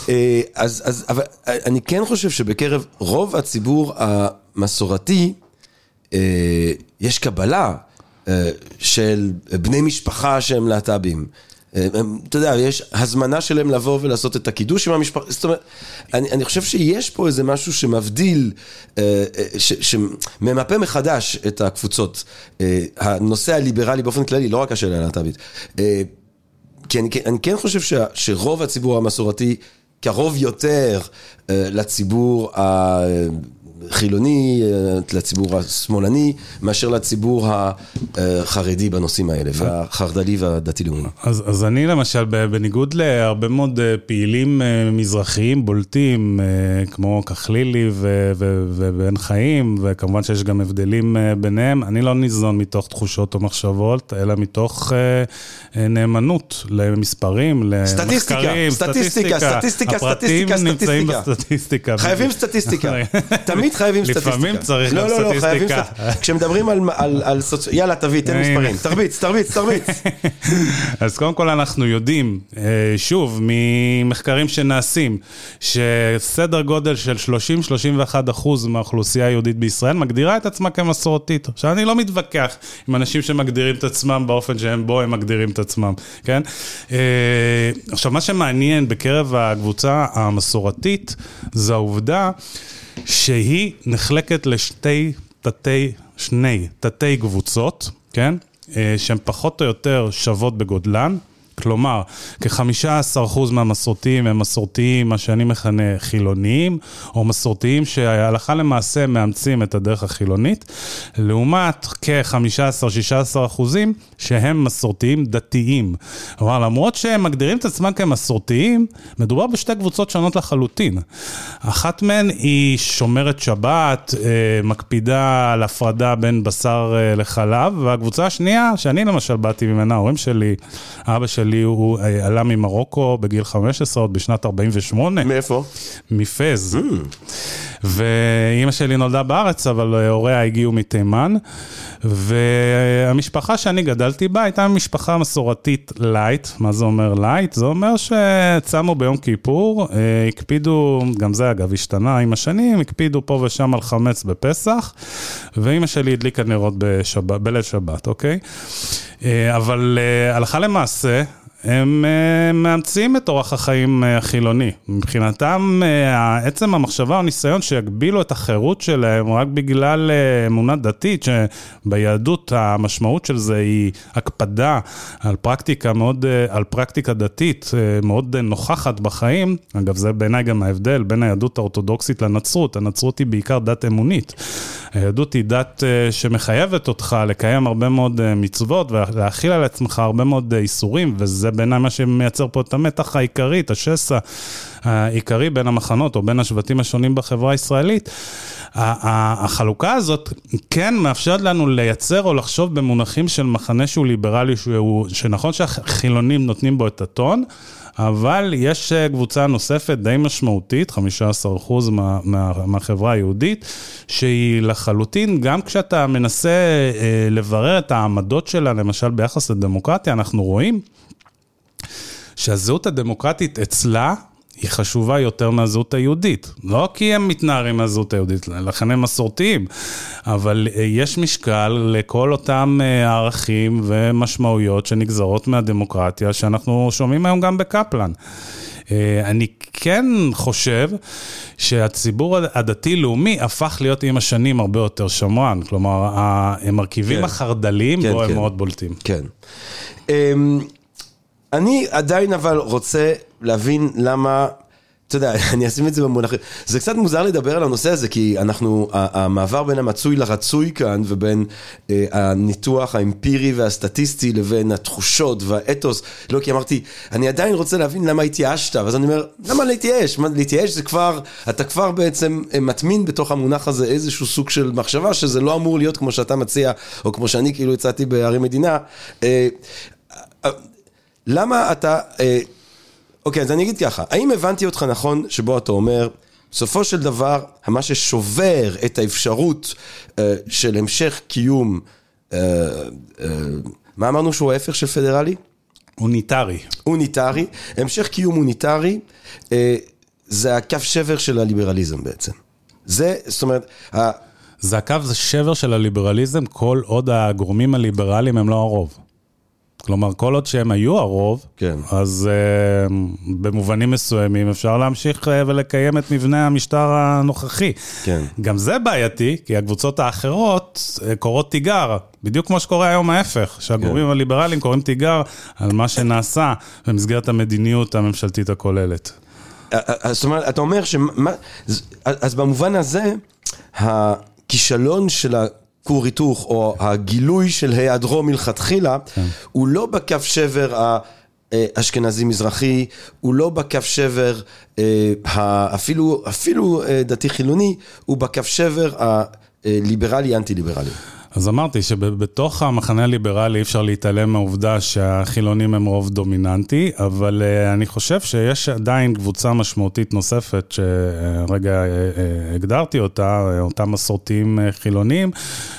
אה, אז, אז, אבל אני כן חושב שבקרב רוב הציבור המסורתי, אה, יש קבלה אה, של בני משפחה שהם להט"בים. אתה יודע, יש הזמנה שלהם לבוא ולעשות את הקידוש עם המשפחה, זאת אומרת, אני, אני חושב שיש פה איזה משהו שמבדיל, אה, אה, ש, שממפה מחדש את הקבוצות. אה, הנושא הליברלי באופן כללי, לא רק השאלה הלהט"בית. כי אני, אני כן חושב ש, שרוב הציבור המסורתי קרוב יותר לציבור ה... חילוני, אה, לציבור השמאלני, מאשר לציבור החרדי בנושאים האלה, והחרד"לי והדתי-לאומי. אז, אז אני למשל, בניגוד להרבה מאוד אה, פעילים אה, מזרחיים בולטים, כמו כחלילי ובן חיים, וכמובן שיש גם הבדלים ביניהם, אני לא ניזון מתוך תחושות או מחשבות, אלא מתוך נאמנות למספרים, למחקרים, סטטיסטיקה, סטטיסטיקה, סטטיסטיקה, סטטיסטיקה. הפרטים נמצאים בסטטיסטיקה. חייבים סטטיסטיקה. תמיד תמיד חייבים סטטיסטיקה. לפעמים צריך לא, גם לא, לא, סטטיסטיקה. כשמדברים על, על, על סוצ... יאללה, תביא, תן מספרים. תרביץ, תרביץ, תרביץ. אז קודם כל אנחנו יודעים, אה, שוב, ממחקרים שנעשים, שסדר גודל של 30-31 אחוז מהאוכלוסייה היהודית בישראל מגדירה את עצמה כמסורתית. עכשיו, אני לא מתווכח עם אנשים שמגדירים את עצמם באופן שהם בו הם מגדירים את עצמם, כן? אה, עכשיו, מה שמעניין בקרב הקבוצה המסורתית, זה העובדה שהיא נחלקת לשתי תתי, שני תתי קבוצות, כן? אה, שהן פחות או יותר שוות בגודלן. כלומר, כ-15% מהמסורתיים הם מסורתיים, מה שאני מכנה חילוניים, או מסורתיים שהלכה למעשה מאמצים את הדרך החילונית, לעומת כ-15-16% שהם מסורתיים דתיים. כלומר, למרות שהם מגדירים את עצמם כמסורתיים, מדובר בשתי קבוצות שונות לחלוטין. אחת מהן היא שומרת שבת, אה, מקפידה על הפרדה בין בשר אה, לחלב, והקבוצה השנייה, שאני למשל באתי ממנה, ההורים שלי, אבא שלי, שלי הוא אה, עלה ממרוקו בגיל 15, עוד בשנת 48. מאיפה? מפז. Mm. ואימא שלי נולדה בארץ, אבל אה, הוריה הגיעו מתימן. והמשפחה שאני גדלתי בה הייתה משפחה מסורתית light. מה זה אומר light? זה אומר שצמו ביום כיפור, אה, הקפידו, גם זה אגב השתנה עם השנים, הקפידו פה ושם על חמץ בפסח, ואימא שלי הדליקה נרות בשבת, בליל שבת, אוקיי? אבל הלכה למעשה, הם uh, מאמצים את אורח החיים uh, החילוני. מבחינתם, uh, עצם המחשבה או ניסיון שיגבילו את החירות שלהם רק בגלל אמונה דתית, שביהדות המשמעות של זה היא הקפדה על פרקטיקה מאוד, על פרקטיקה דתית מאוד נוכחת בחיים. אגב, זה בעיניי גם ההבדל בין היהדות האורתודוקסית לנצרות. הנצרות היא בעיקר דת אמונית. היהדות היא דת uh, שמחייבת אותך לקיים הרבה מאוד uh, מצוות ולהכיל על עצמך הרבה מאוד uh, איסורים, וזה בעיניי מה שמייצר פה את המתח העיקרי, את השסע העיקרי בין המחנות או בין השבטים השונים בחברה הישראלית. החלוקה הזאת כן מאפשרת לנו לייצר או לחשוב במונחים של מחנה שהוא ליברלי, שהוא, שנכון שהחילונים נותנים בו את הטון, אבל יש אה, קבוצה נוספת די משמעותית, 15% מה, מה, מהחברה היהודית, שהיא לחלוטין, גם כשאתה מנסה אה, לברר את העמדות שלה, למשל ביחס לדמוקרטיה, אנחנו רואים שהזהות הדמוקרטית אצלה היא חשובה יותר מהזהות היהודית. לא כי הם מתנערים מהזהות היהודית, לכן הם מסורתיים, אבל אה, יש משקל לכל אותם אה, ערכים ומשמעויות שנגזרות מהדמוקרטיה, שאנחנו שומעים היום גם בקפלן. אה, אני כן חושב שהציבור הדתי-לאומי הפך להיות עם השנים הרבה יותר שמרן. כלומר, המרכיבים כן. החרד"ליים כן, בו כן. הם מאוד בולטים. כן. אני עדיין אבל רוצה להבין למה, אתה יודע, אני אשים את זה במונחים, זה קצת מוזר לדבר על הנושא הזה, כי אנחנו, המעבר בין המצוי לרצוי כאן, ובין אה, הניתוח האמפירי והסטטיסטי לבין התחושות והאתוס, לא כי אמרתי, אני עדיין רוצה להבין למה התייאשת, ואז אני אומר, למה להתייאש? מה, להתייאש זה כבר, אתה כבר בעצם אה, מטמין בתוך המונח הזה איזשהו סוג של מחשבה, שזה לא אמור להיות כמו שאתה מציע, או כמו שאני כאילו הצעתי בערי מדינה. אה, למה אתה... אה, אוקיי, אז אני אגיד ככה, האם הבנתי אותך נכון שבו אתה אומר, בסופו של דבר, מה ששובר את האפשרות אה, של המשך קיום, אה, אה, מה אמרנו שהוא ההפך של פדרלי? אוניטרי. אוניטרי, המשך קיום אוניטרי, אה, זה הקו שבר של הליברליזם בעצם. זה, זאת אומרת, זה הקו שבר של הליברליזם כל עוד הגורמים הליברליים הם לא הרוב. כלומר, כל עוד שהם היו הרוב, כן. אז uh, במובנים מסוימים אפשר להמשיך uh, ולקיים את מבנה המשטר הנוכחי. כן. גם זה בעייתי, כי הקבוצות האחרות uh, קוראות תיגר, בדיוק כמו שקורה היום ההפך, שהגורמים כן. הליברליים קוראים תיגר על מה שנעשה במסגרת המדיניות הממשלתית הכוללת. זאת אומרת, אתה אומר ש... אז במובן הזה, הכישלון של ה... כור היתוך או הגילוי של היעדרו מלכתחילה, כן. הוא לא בקו שבר האשכנזי-מזרחי, הוא לא בקו שבר אה, אפילו, אפילו אה, דתי-חילוני, הוא בקו שבר הליברלי-אנטי-ליברלי. אז אמרתי שבתוך המחנה הליברלי אי אפשר להתעלם מהעובדה שהחילונים הם רוב דומיננטי, אבל uh, אני חושב שיש עדיין קבוצה משמעותית נוספת, שרגע uh, הגדרתי אותה, אותם מסורתיים חילונים,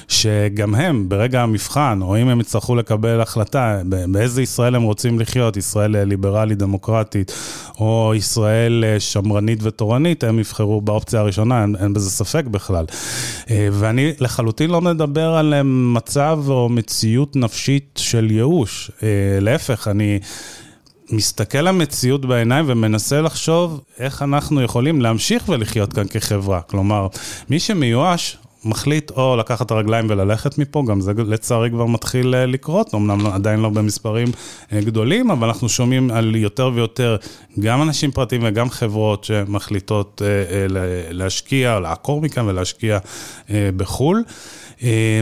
שגם הם ברגע המבחן, או אם הם יצטרכו לקבל החלטה באיזה ישראל הם רוצים לחיות, ישראל ליברלית דמוקרטית, או ישראל שמרנית ותורנית, הם יבחרו באופציה הראשונה, אין, אין בזה ספק בכלל. Uh, ואני לחלוטין לא מדבר על... להם מצב או מציאות נפשית של ייאוש. אה, להפך, אני מסתכל למציאות בעיניים ומנסה לחשוב איך אנחנו יכולים להמשיך ולחיות כאן כחברה. כלומר, מי שמיואש, מחליט או לקחת את הרגליים וללכת מפה, גם זה לצערי כבר מתחיל אה, לקרות, אמנם עדיין לא במספרים אה, גדולים, אבל אנחנו שומעים על יותר ויותר גם אנשים פרטיים וגם חברות שמחליטות להשקיע, לעקור מכאן ולהשקיע בחו"ל. אה,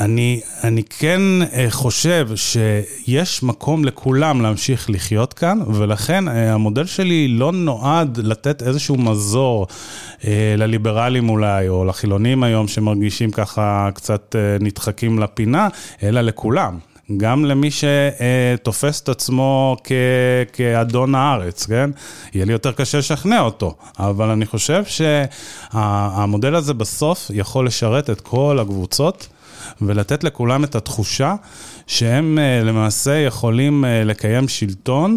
אני, אני כן אה, חושב שיש מקום לכולם להמשיך לחיות כאן, ולכן אה, המודל שלי לא נועד לתת איזשהו מזור לליברלים אולי, או לחילונים היום שמרגישים ככה קצת נדחקים לפינה, אלא לכולם. גם למי שתופס את עצמו כ, כאדון הארץ, כן? יהיה לי יותר קשה לשכנע אותו, אבל אני חושב שהמודל הזה בסוף יכול לשרת את כל הקבוצות. ולתת לכולם את התחושה שהם אה, למעשה יכולים אה, לקיים שלטון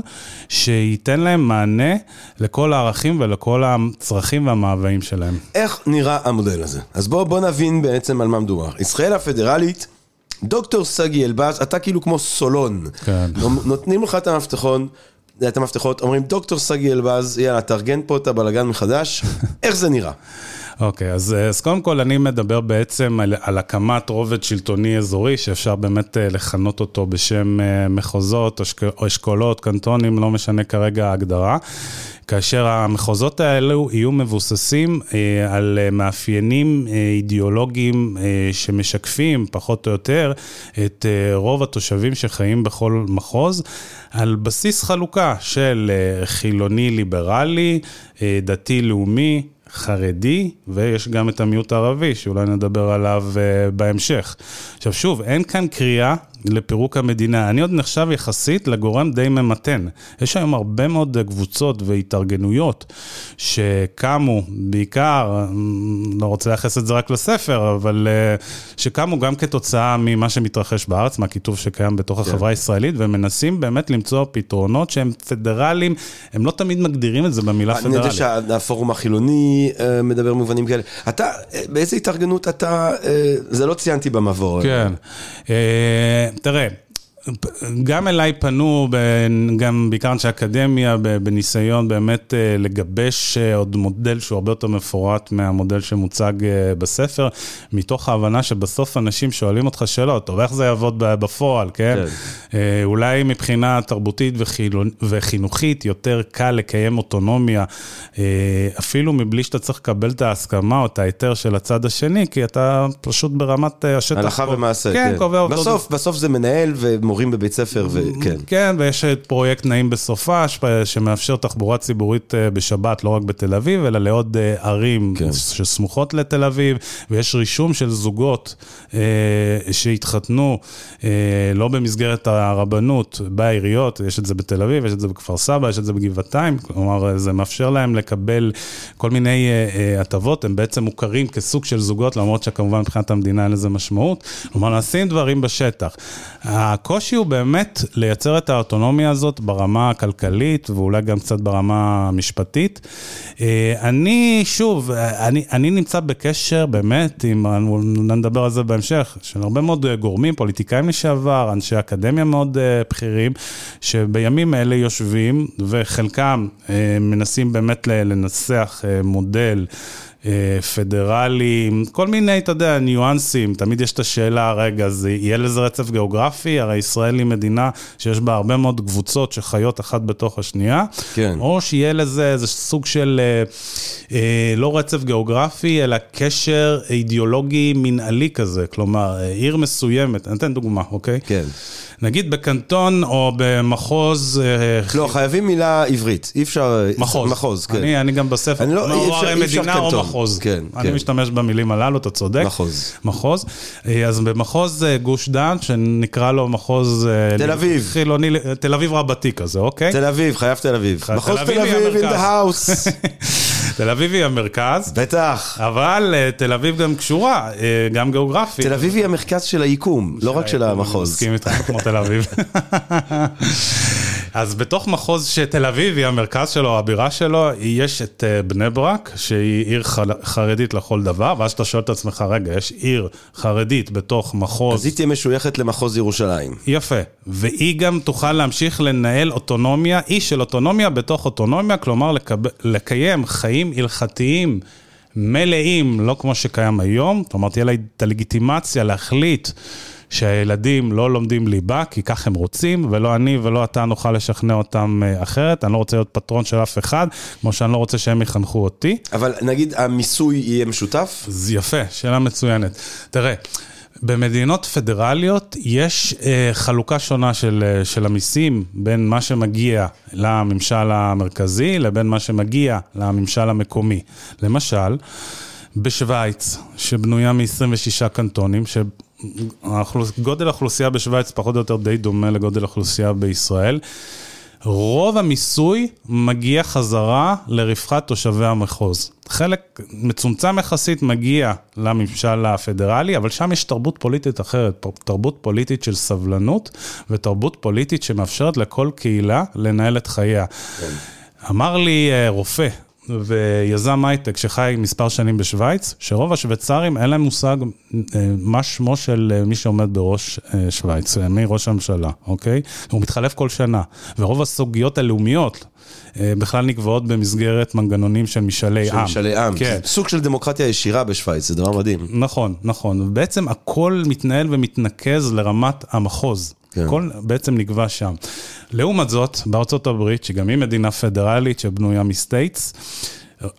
שייתן להם מענה לכל הערכים ולכל הצרכים והמאוויים שלהם. איך נראה המודל הזה? אז בואו בוא נבין בעצם על מה מדובר. ישראל הפדרלית דוקטור סגי אלבז, אתה כאילו כמו סולון. כן. נותנים לך את המפתחון, את המפתחות, אומרים דוקטור סגי אלבז, יאללה, תארגן פה את הבלגן מחדש, איך זה נראה? אוקיי, okay, אז, אז קודם כל אני מדבר בעצם על, על הקמת רובד שלטוני אזורי, שאפשר באמת אה, לכנות אותו בשם אה, מחוזות, או אשכולות, קנטונים, לא משנה כרגע ההגדרה. כאשר המחוזות האלו יהיו מבוססים אה, על אה, מאפיינים אה, אידיאולוגיים שמשקפים, פחות או יותר, את רוב התושבים שחיים בכל מחוז, על בסיס חלוקה של חילוני ליברלי, דתי לאומי, חרדי, ויש גם את המיעוט הערבי, שאולי נדבר עליו uh, בהמשך. עכשיו שוב, אין כאן קריאה לפירוק המדינה. אני עוד נחשב יחסית לגורם די ממתן. יש היום הרבה מאוד קבוצות והתארגנויות שקמו, בעיקר, לא רוצה לייחס את זה רק לספר, אבל אה, שקמו גם כתוצאה ממה שמתרחש בארץ, מהקיטוב שקיים בתוך כן. החברה הישראלית, ומנסים באמת למצוא פתרונות שהם פדרליים, הם לא תמיד מגדירים את זה במילה פדרלית. אני יודע שהפורום החילוני אה, מדבר במובנים כאלה. אתה, אה, באיזה התארגנות אתה, זה לא ציינתי במבוא. כן. תראה. גם אליי פנו, גם בעיקר אנשי אקדמיה, בניסיון באמת אה, לגבש אה, עוד מודל שהוא הרבה יותר מפורט מהמודל שמוצג אה, בספר, מתוך ההבנה שבסוף אנשים שואלים אותך שאלות, טוב, איך זה יעבוד בפועל, כן? כן. אולי מבחינה תרבותית וחינוכית יותר קל לקיים אוטונומיה, אפילו מבלי שאתה צריך לקבל את ההסכמה או את ההיתר של הצד השני, כי אתה פשוט ברמת השטח... הלכה ומעשה, כן. כן. קובע בסוף, בסוף זה מנהל ו... מורים בבית ספר, וכן. כן, ויש את פרויקט נעים בסופש, שמאפשר תחבורה ציבורית אה, בשבת, לא רק בתל אביב, אלא לעוד אה, ערים כן. שסמוכות לתל אביב, ויש רישום של זוגות אה, שהתחתנו לא במסגרת הרבנות, בעיריות, יש את זה בתל אביב, יש את זה בכפר סבא, יש את זה בגבעתיים, כלומר, זה מאפשר להם לקבל כל מיני הטבות, הם בעצם מוכרים כסוג של זוגות, למרות שכמובן מבחינת המדינה אין לזה משמעות. כלומר, נעשים דברים בשטח. הקושי הקושי הוא באמת לייצר את האוטונומיה הזאת ברמה הכלכלית ואולי גם קצת ברמה המשפטית. אה, אני, שוב, אני, אני נמצא בקשר באמת עם, נדבר על זה בהמשך, של הרבה מאוד גורמים, פוליטיקאים לשעבר, אנשי אקדמיה מאוד אה, בכירים, שבימים אלה יושבים וחלקם אה, מנסים באמת לנסח מודל. אה, פדרליים, כל מיני, אתה יודע, ניואנסים, תמיד יש את השאלה, רגע, אז יהיה לזה רצף גיאוגרפי? הרי ישראל היא מדינה שיש בה הרבה מאוד קבוצות שחיות אחת בתוך השנייה, כן. או שיהיה לזה איזה סוג של אה, אה, לא רצף גיאוגרפי, אלא קשר אידיאולוגי מנהלי כזה, כלומר, עיר מסוימת, אני אתן דוגמה, אוקיי? כן. נגיד בקנטון או במחוז... לא, חייבים מילה עברית, אי אפשר... מחוז. מחוז, כן. אני, אני גם בספר, אני לא, אי אפשר, אי אפשר קנטון. מחוז. כן, אני כן. משתמש במילים הללו, אתה צודק. מחוז. מחוז. אה, אז במחוז אה, גוש דן, שנקרא לו מחוז... תל אביב. חילוני, תל אביב רבתי כזה, אוקיי? תל אביב, חייב תל אביב. מחוז תל אביב in the house. תל אביב היא המרכז. בטח. אבל תל אביב גם קשורה, גם גיאוגרפית. תל אביב היא המרכז של היקום, לא רק של המחוז. מסכים איתך, כמו תל אביב. אז בתוך מחוז שתל אביב היא המרכז שלו, הבירה שלו, יש את אה, בני ברק, שהיא עיר חרדית לכל דבר, ואז אתה שואל את עצמך, רגע, יש עיר חרדית בתוך מחוז... אז היא תהיה משויכת למחוז ירושלים. יפה, והיא גם תוכל להמשיך לנהל אוטונומיה, אי של אוטונומיה בתוך אוטונומיה, כלומר לקב... לקיים חיים הלכתיים. מלאים, לא כמו שקיים היום, כלומר תהיה לה את הלגיטימציה להחליט שהילדים לא לומדים ליבה, כי כך הם רוצים, ולא אני ולא אתה נוכל לשכנע אותם אה, אחרת. אני לא רוצה להיות פטרון של אף אחד, כמו שאני לא רוצה שהם יחנכו אותי. אבל נגיד המיסוי יהיה משותף? זה יפה, שאלה מצוינת. תראה, במדינות פדרליות יש אה, חלוקה שונה של, אה, של המיסים בין מה שמגיע לממשל המרכזי לבין מה שמגיע לממשל המקומי. למשל, בשוויץ, שבנויה מ-26 קנטונים, גודל האוכלוסייה בשוויץ פחות או יותר די דומה לגודל האוכלוסייה בישראל. רוב המיסוי מגיע חזרה לרווחת תושבי המחוז. חלק מצומצם יחסית מגיע לממשל הפדרלי, אבל שם יש תרבות פוליטית אחרת, תרבות פוליטית של סבלנות ותרבות פוליטית שמאפשרת לכל קהילה לנהל את חייה. כן. אמר לי אה, רופא ויזם הייטק שחי מספר שנים בשוויץ, שרוב השוויצרים אין להם מושג אה, מה שמו של אה, מי שעומד בראש אה, שוויץ, מי ראש הממשלה, אוקיי? הוא מתחלף כל שנה, ורוב הסוגיות הלאומיות בכלל נקבעות במסגרת מנגנונים של משאלי עם. של משאלי עם, כן. סוג של דמוקרטיה ישירה בשוויץ, זה דבר מדהים. נכון, נכון, ובעצם הכל מתנהל ומתנקז לרמת המחוז. כן. הכל בעצם נקבע שם. לעומת זאת, בארצות הברית, שגם היא מדינה פדרלית שבנויה מסטייטס,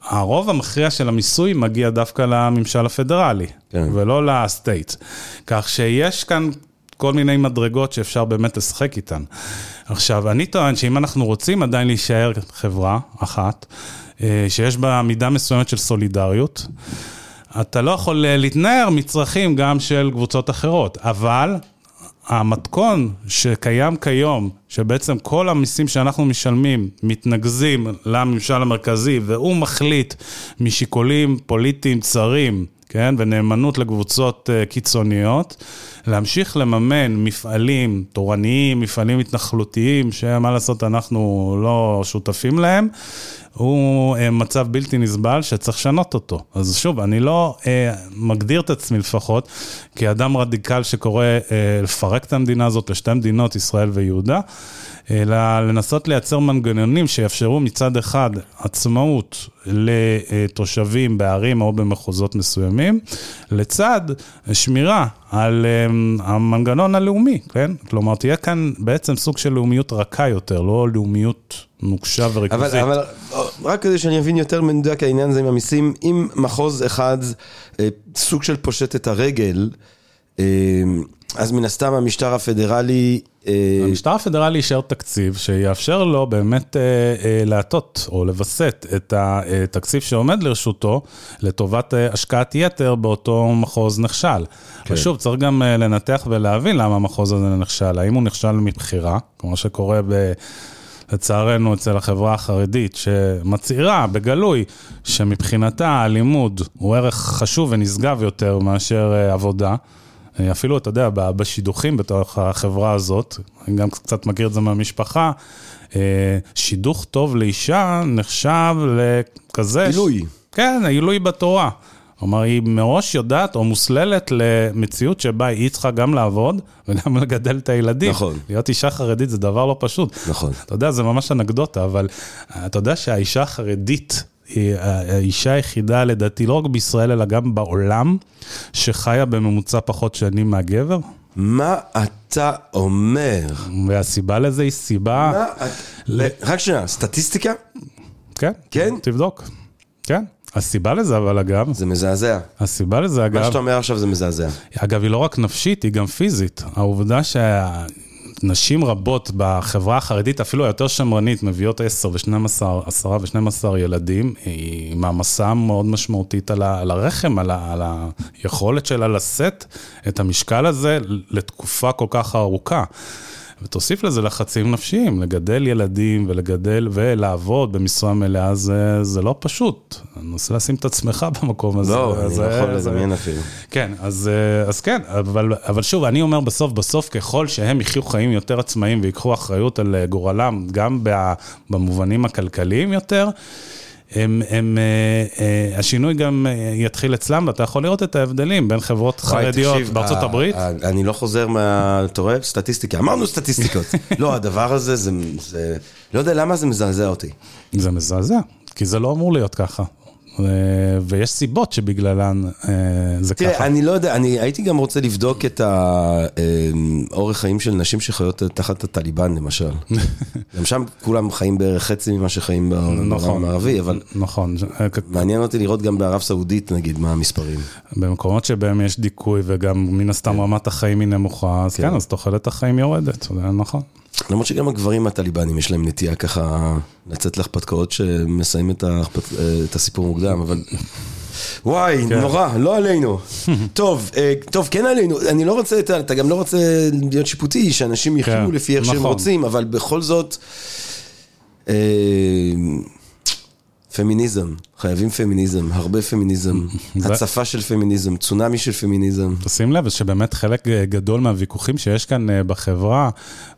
הרוב המכריע של המיסוי מגיע דווקא לממשל הפדרלי, כן. ולא לסטייט. כך שיש כאן כל מיני מדרגות שאפשר באמת לשחק איתן. עכשיו, אני טוען שאם אנחנו רוצים עדיין להישאר חברה אחת, אה, שיש בה מידה מסוימת של סולידריות, אתה לא יכול להתנער מצרכים גם של קבוצות אחרות, אבל המתכון שקיים כיום, שבעצם כל המיסים שאנחנו משלמים מתנקזים לממשל המרכזי, והוא מחליט משיקולים פוליטיים צרים, כן, ונאמנות לקבוצות uh, קיצוניות, להמשיך לממן מפעלים תורניים, מפעלים התנחלותיים, שמה לעשות, אנחנו לא שותפים להם, הוא אה, מצב בלתי נסבל שצריך לשנות אותו. אז שוב, אני לא אה, מגדיר את עצמי לפחות כאדם רדיקל שקורא אה, לפרק את המדינה הזאת לשתי מדינות, ישראל ויהודה, אלא לנסות לייצר מנגנונים שיאפשרו מצד אחד עצמאות לתושבים בערים או במחוזות מסוימים, לצד שמירה על אה, המנגנון הלאומי, כן? כלומר, תהיה כאן בעצם סוג של לאומיות רכה יותר, לא לאומיות נוקשה וריכוזית. אבל, אבל רק כדי שאני אבין יותר מדויק העניין הזה עם המיסים, אם מחוז אחד אה, סוג של פושט את הרגל, אה, אז מן הסתם המשטר הפדרלי... אה, המשטר הפדרלי יישאר תקציב שיאפשר לו באמת להטות או לווסת את התקציב שעומד לרשותו לטובת השקעת יתר באותו מחוז נכשל. כן. ושוב, צריך גם לנתח ולהבין למה המחוז הזה נכשל. האם הוא נכשל מבחירה, כמו שקורה ב... לצערנו אצל החברה החרדית, שמצהירה בגלוי שמבחינתה הלימוד הוא ערך חשוב ונשגב יותר מאשר אה, עבודה. אה, אפילו, אתה יודע, בשידוכים בתוך החברה הזאת, אני גם קצת מכיר את זה מהמשפחה, אה, שידוך טוב לאישה נחשב לכזה... עילוי. כן, עילוי בתורה. כלומר, היא מראש יודעת או מוסללת למציאות שבה היא צריכה גם לעבוד וגם לגדל את הילדים. נכון. להיות אישה חרדית זה דבר לא פשוט. נכון. אתה יודע, זה ממש אנקדוטה, אבל אתה יודע שהאישה החרדית היא האישה היחידה, לדעתי, לא רק בישראל, אלא גם בעולם, שחיה בממוצע פחות שנים מהגבר. מה אתה אומר? והסיבה לזה היא סיבה... מה? ל... רק שנייה, סטטיסטיקה? כן. כן? תבדוק. כן. הסיבה לזה, אבל אגב... זה מזעזע. הסיבה לזה, אגב... מה שאתה אומר עכשיו זה מזעזע. אגב, היא לא רק נפשית, היא גם פיזית. העובדה שנשים רבות בחברה החרדית, אפילו היותר שמרנית, מביאות 10 ו-12, 10 ו-12 ילדים, היא מעמסה מאוד משמעותית על, ה- על הרחם, על, ה- על היכולת שלה לשאת את המשקל הזה לתקופה כל כך ארוכה. ותוסיף לזה לחצים נפשיים, לגדל ילדים ולגדל ולעבוד במשרה מלאה זה, זה לא פשוט. אני מנסה לשים את עצמך במקום הזה. לא, אני זה, יכול לדמיין אפילו. כן, אז, אז כן, אבל, אבל שוב, אני אומר בסוף, בסוף ככל שהם יחיו חיים יותר עצמאיים ויקחו אחריות על גורלם, גם במובנים הכלכליים יותר, הם, הם, אה, אה, השינוי גם אה, יתחיל אצלם, ואתה יכול לראות את ההבדלים בין חברות חרדיות בארצות הברית. אני לא חוזר מה... אתה רואה? סטטיסטיקה. אמרנו סטטיסטיקות. לא, הדבר הזה, זה, זה... לא יודע למה זה מזעזע אותי. זה מזעזע, כי זה לא אמור להיות ככה. ויש סיבות שבגללן זה תראה, ככה. תראה, אני לא יודע, אני הייתי גם רוצה לבדוק את האורח חיים של נשים שחיות תחת הטליבן, למשל. גם שם כולם חיים בערך חצי ממה שחיים בעולם נכון, המערבי, אבל נכון. מעניין אותי לראות גם בערב סעודית, נגיד, מה המספרים. במקומות שבהם יש דיכוי וגם מן הסתם רמת החיים היא נמוכה, אז כן, אז תוחלת החיים יורדת, זה נכון. למרות שגם הגברים הטליבנים יש להם נטייה ככה לצאת להרפתקאות שמסיים את, ההרפת... את הסיפור מוקדם, אבל... וואי, כן. נורא, לא עלינו. טוב, טוב, כן עלינו, אני לא רוצה, אתה גם לא רוצה להיות שיפוטי, שאנשים יחיו כן, לפי איך נכון. שהם רוצים, אבל בכל זאת... פמיניזם, חייבים פמיניזם, הרבה פמיניזם, הצפה של פמיניזם, צונאמי של פמיניזם. תשים לב שבאמת חלק גדול מהוויכוחים שיש כאן בחברה,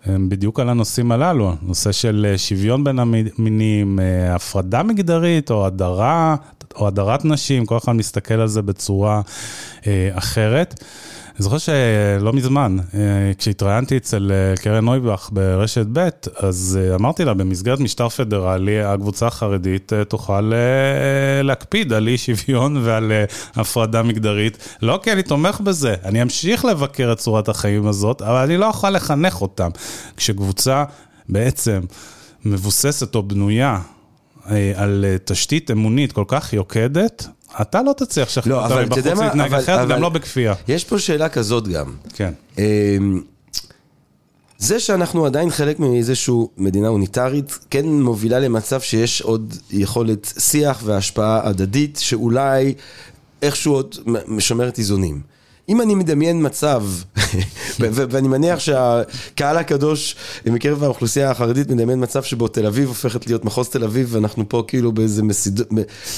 הם בדיוק על הנושאים הללו, נושא של שוויון בין המינים, הפרדה מגדרית או הדרה, או הדרת נשים, כל אחד מסתכל על זה בצורה אחרת. אני זוכר שלא מזמן, כשהתראיינתי אצל קרן נויבך ברשת ב', אז אמרתי לה, במסגרת משטר פדרלי, הקבוצה החרדית תוכל להקפיד על אי שוויון ועל הפרדה מגדרית. לא כי אני תומך בזה, אני אמשיך לבקר את צורת החיים הזאת, אבל אני לא אוכל לחנך אותם. כשקבוצה בעצם מבוססת או בנויה על תשתית אמונית כל כך יוקדת, אתה לא תצליח לשכנע אותם מבחוץ להתנהג אחרת, גם לא בכפייה. יש פה שאלה כזאת גם. כן. זה שאנחנו עדיין חלק מאיזושהי מדינה אוניטרית, כן מובילה למצב שיש עוד יכולת שיח והשפעה הדדית, שאולי איכשהו עוד משמרת איזונים. אם אני מדמיין מצב, ואני מניח שהקהל הקדוש מקרב האוכלוסייה החרדית מדמיין מצב שבו תל אביב הופכת להיות מחוז תל אביב, ואנחנו פה כאילו באיזה מסיד...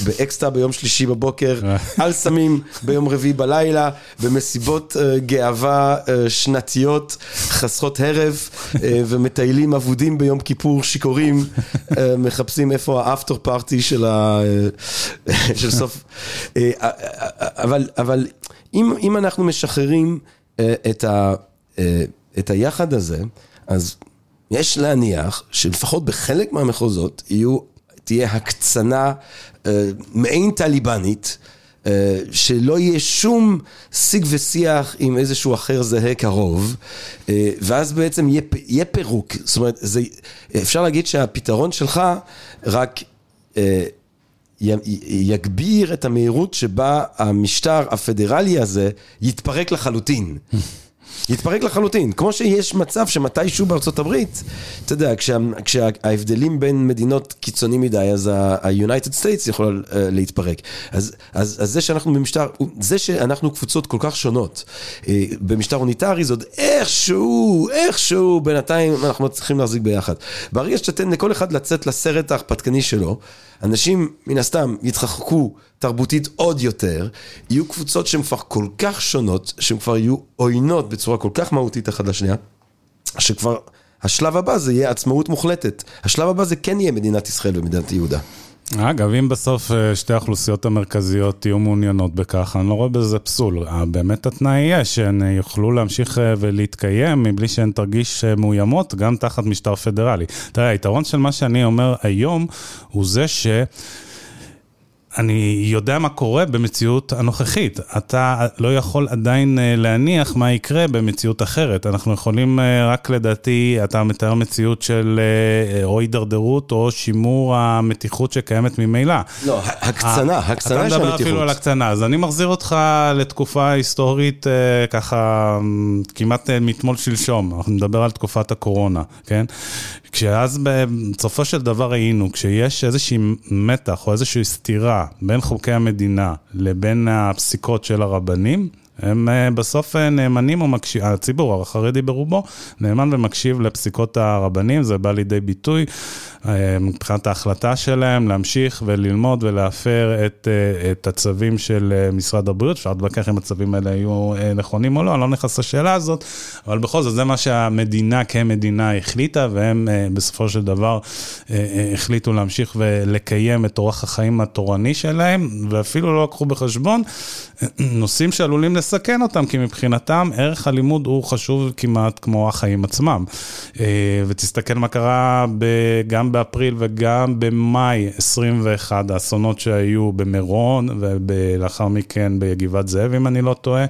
באקסטרה ביום שלישי בבוקר, על סמים ביום רביעי בלילה, במסיבות uh, גאווה uh, שנתיות חסרות הרב, uh, ומטיילים אבודים ביום כיפור שיכורים, מחפשים איפה האפטר פארטי של, ה... של סוף. אבל, אבל אם, אם אנחנו משחררים uh, את, ה, uh, את היחד הזה, אז יש להניח שלפחות בחלק מהמחוזות יהיו, תהיה הקצנה uh, מעין טליבנית. Uh, שלא יהיה שום שיג ושיח עם איזשהו אחר זהה קרוב, uh, ואז בעצם יהיה, יהיה פירוק. זאת אומרת, זה, אפשר להגיד שהפתרון שלך רק uh, יגביר את המהירות שבה המשטר הפדרלי הזה יתפרק לחלוטין. יתפרק לחלוטין, כמו שיש מצב שמתישהו בארצות הברית, אתה יודע, כשה, כשההבדלים בין מדינות קיצוני מדי, אז ה-United States יכול uh, להתפרק. אז, אז, אז זה שאנחנו במשטר, זה שאנחנו קבוצות כל כך שונות uh, במשטר אוניטרי, זה עוד איכשהו, איכשהו, בינתיים אנחנו צריכים להחזיק ביחד. ברגע שתתן לכל אחד לצאת לסרט ההרפתקני שלו, אנשים מן הסתם יתרחקו תרבותית עוד יותר, יהיו קבוצות שהן כבר כל כך שונות, שהן כבר יהיו עוינות בצורה כל כך מהותית אחת לשנייה, שכבר השלב הבא זה יהיה עצמאות מוחלטת. השלב הבא זה כן יהיה מדינת ישראל ומדינת יהודה. אגב, אם בסוף אה, שתי האוכלוסיות המרכזיות תהיו מעוניינות בכך, אני לא רואה בזה פסול. אה, באמת התנאי יהיה שהן אה, יוכלו להמשיך ולהתקיים מבלי שהן תרגיש מאוימות, גם תחת משטר פדרלי. תראה, היתרון של מה שאני אומר היום, הוא זה ש... אני יודע מה קורה במציאות הנוכחית. אתה לא יכול עדיין אה, להניח מה יקרה במציאות אחרת. אנחנו יכולים אה, רק לדעתי, אתה מתאר מציאות של אה, או הידרדרות או שימור המתיחות שקיימת ממילא. לא, הקצנה, הקצנה של המתיחות. אתה מדבר אפילו על הקצנה. אז אני מחזיר אותך לתקופה היסטורית ככה כמעט מתמול שלשום. אנחנו נדבר על תקופת הקורונה, כן? כשאז בסופו של דבר ראינו, כשיש איזושהי מתח או איזושהי סתירה בין חוקי המדינה לבין הפסיקות של הרבנים, הם אה, בסוף אה, נאמנים או מקשיב, הציבור החרדי ברובו נאמן ומקשיב לפסיקות הרבנים, זה בא לידי ביטוי אה, מבחינת ההחלטה שלהם להמשיך וללמוד ולהפר את, את הצווים של משרד הבריאות, אפשר להתווכח אם הצווים האלה היו נכונים או לא, אני לא נכנס לשאלה הזאת, אבל בכל זאת זה מה שהמדינה כמדינה החליטה, והם בסופו של דבר החליטו להמשיך ולקיים את אורח החיים התורני שלהם, ואפילו לא לקחו בחשבון נושאים שעלולים לסכן אותם, כי מבחינתם ערך הלימוד הוא חשוב כמעט כמו החיים עצמם. אה, ותסתכל מה קרה גם באפריל וגם במאי 21, האסונות שהיו במירון ולאחר מכן בגבעת זאב, אם אני לא טועה,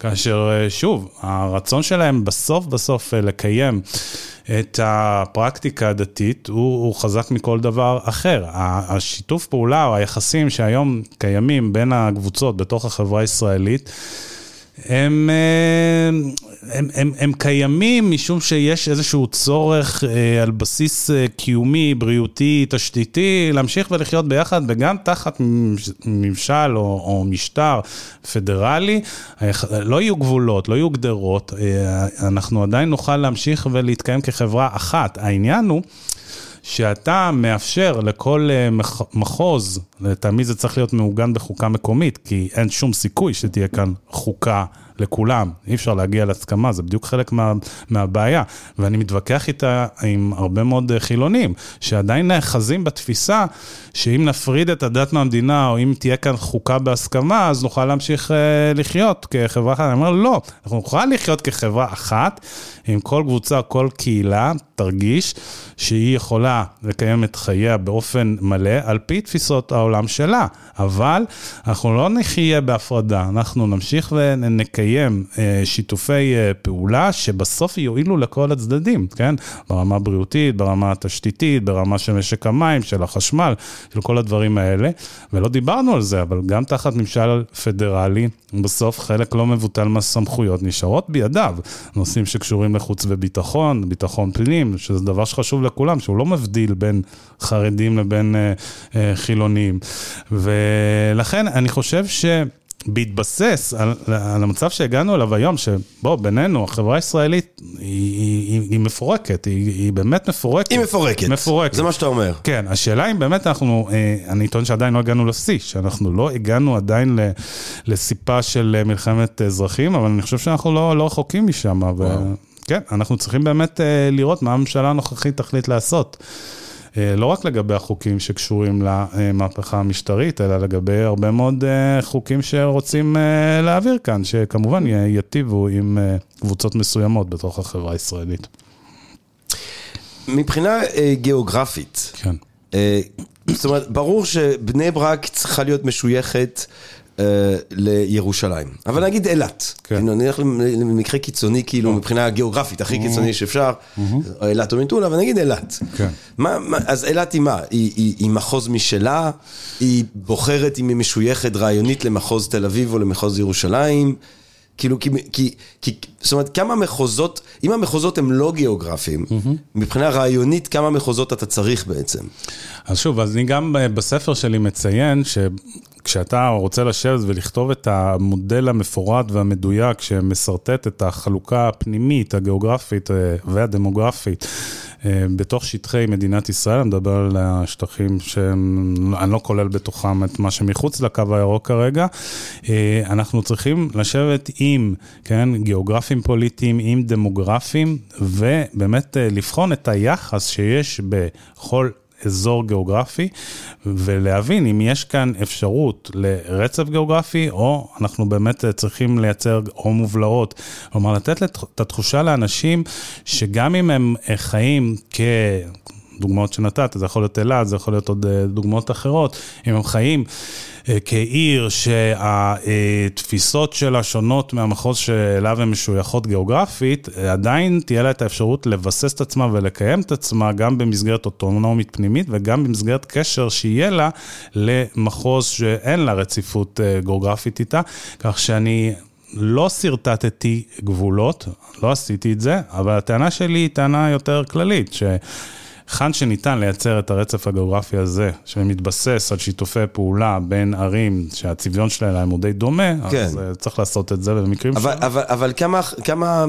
כאשר אה, שוב, הרצון שלהם בסוף בסוף אה, לקיים. את הפרקטיקה הדתית הוא, הוא חזק מכל דבר אחר. השיתוף פעולה או היחסים שהיום קיימים בין הקבוצות בתוך החברה הישראלית, הם, אה, הם, הם, הם קיימים משום שיש איזשהו צורך אה, על בסיס אה, קיומי, בריאותי, תשתיתי, להמשיך ולחיות ביחד, וגם תחת ממשל או, או משטר פדרלי, לא יהיו גבולות, לא יהיו גדרות, אנחנו עדיין נוכל להמשיך ולהתקיים כחברה אחת. העניין הוא... שאתה מאפשר לכל אה, מחוז, לטעמי זה צריך להיות מעוגן בחוקה מקומית, כי אין שום סיכוי שתהיה כאן חוקה לכולם, אי אפשר להגיע להסכמה, זה בדיוק חלק מה, מהבעיה. ואני מתווכח איתה עם הרבה מאוד אה, חילונים, שעדיין נאחזים בתפיסה שאם נפריד את הדת מהמדינה, או אם תהיה כאן חוקה בהסכמה, אז נוכל להמשיך אה, לחיות כחברה אחת. אני אומר, לא, אנחנו נוכל לחיות כחברה אחת, עם כל קבוצה, כל קהילה, תרגיש שהיא יכולה לקיים את חייה באופן מלא, על פי תפיסות העולם שלה. אבל אנחנו לא נחיה בהפרדה, אנחנו נמשיך ונקיים אה, שיתופי אה, פעולה שבסוף יועילו לכל הצדדים, כן? ברמה הבריאותית, ברמה התשתיתית, ברמה של משק המים, של החשמל, של כל הדברים האלה. ולא דיברנו על זה, אבל גם תחת ממשל פדרלי, בסוף חלק לא מבוטל מהסמכויות נשארות בידיו. נושאים שקשורים לחוץ וביטחון, ביטחון פנים, שזה דבר שחשוב לכולם, שהוא לא מבדיל בין חרדים לבין אה, אה, חילונים. ולכן אני חושב ש... בהתבסס על, על המצב שהגענו אליו היום, שבוא, בינינו, החברה הישראלית היא, היא, היא מפורקת, היא, היא באמת מפורקת. היא מפורקת. מפורקת. זה מה שאתה אומר. כן, השאלה אם באמת אנחנו, אה, אני טוען שעדיין לא הגענו לשיא, שאנחנו לא הגענו עדיין לסיפה של מלחמת אזרחים, אבל אני חושב שאנחנו לא, לא רחוקים משם. ו... כן, אנחנו צריכים באמת אה, לראות מה הממשלה הנוכחית תחליט לעשות. אה, לא רק לגבי החוקים שקשורים למהפכה המשטרית, אלא לגבי הרבה מאוד אה, חוקים שרוצים אה, להעביר כאן, שכמובן ייטיבו עם קבוצות מסוימות בתוך החברה הישראלית. מבחינה גיאוגרפית, כן. זאת אומרת, ברור שבני ברק צריכה להיות משויכת לירושלים. אבל נגיד אילת, כן. נלך למקרה קיצוני, כאילו אה. מבחינה גיאוגרפית, הכי קיצוני שאפשר, אילת או מטולה, אבל נגיד אילת. כן. אז אילת היא מה? היא מחוז משלה? היא בוחרת אם היא משויכת רעיונית למחוז תל אביב או למחוז ירושלים? כאילו, כי, כי, כי, זאת אומרת, כמה מחוזות, אם המחוזות הם לא גיאוגרפיים, mm-hmm. מבחינה רעיונית, כמה מחוזות אתה צריך בעצם? אז שוב, אז אני גם אה, בספר שלי מציין ש... כשאתה רוצה לשבת ולכתוב את המודל המפורט והמדויק שמסרטט את החלוקה הפנימית, הגיאוגרפית אה, והדמוגרפית אה, בתוך שטחי מדינת ישראל, אני מדבר על השטחים שאני לא כולל בתוכם את מה שמחוץ לקו הירוק כרגע, אה, אנחנו צריכים לשבת עם, כן, גיאוגרפים פוליטיים, עם דמוגרפים, ובאמת לבחון את היחס שיש בכל אזור גיאוגרפי, ולהבין אם יש כאן אפשרות לרצף גיאוגרפי, או אנחנו באמת צריכים לייצר או מובלעות. כלומר, לתת את התחושה לאנשים שגם אם הם חיים כ... דוגמאות שנתת, זה יכול להיות אילת, זה יכול להיות עוד אה, דוגמאות אחרות, אם הם חיים אה, כעיר שהתפיסות שלה שונות מהמחוז שאליו הן משויכות גיאוגרפית, עדיין תהיה לה את האפשרות לבסס את עצמה ולקיים את עצמה גם במסגרת אוטונומית פנימית וגם במסגרת קשר שיהיה לה למחוז שאין לה רציפות אה, גיאוגרפית איתה, כך שאני... לא שרטטתי גבולות, לא עשיתי את זה, אבל הטענה שלי היא טענה יותר כללית, ש... היכן שניתן לייצר את הרצף הגיאוגרפי הזה, שמתבסס על שיתופי פעולה בין ערים שהצביון שלהם הוא די דומה, כן. אז uh, צריך לעשות את זה במקרים אבל, אבל, אבל כמה, כמה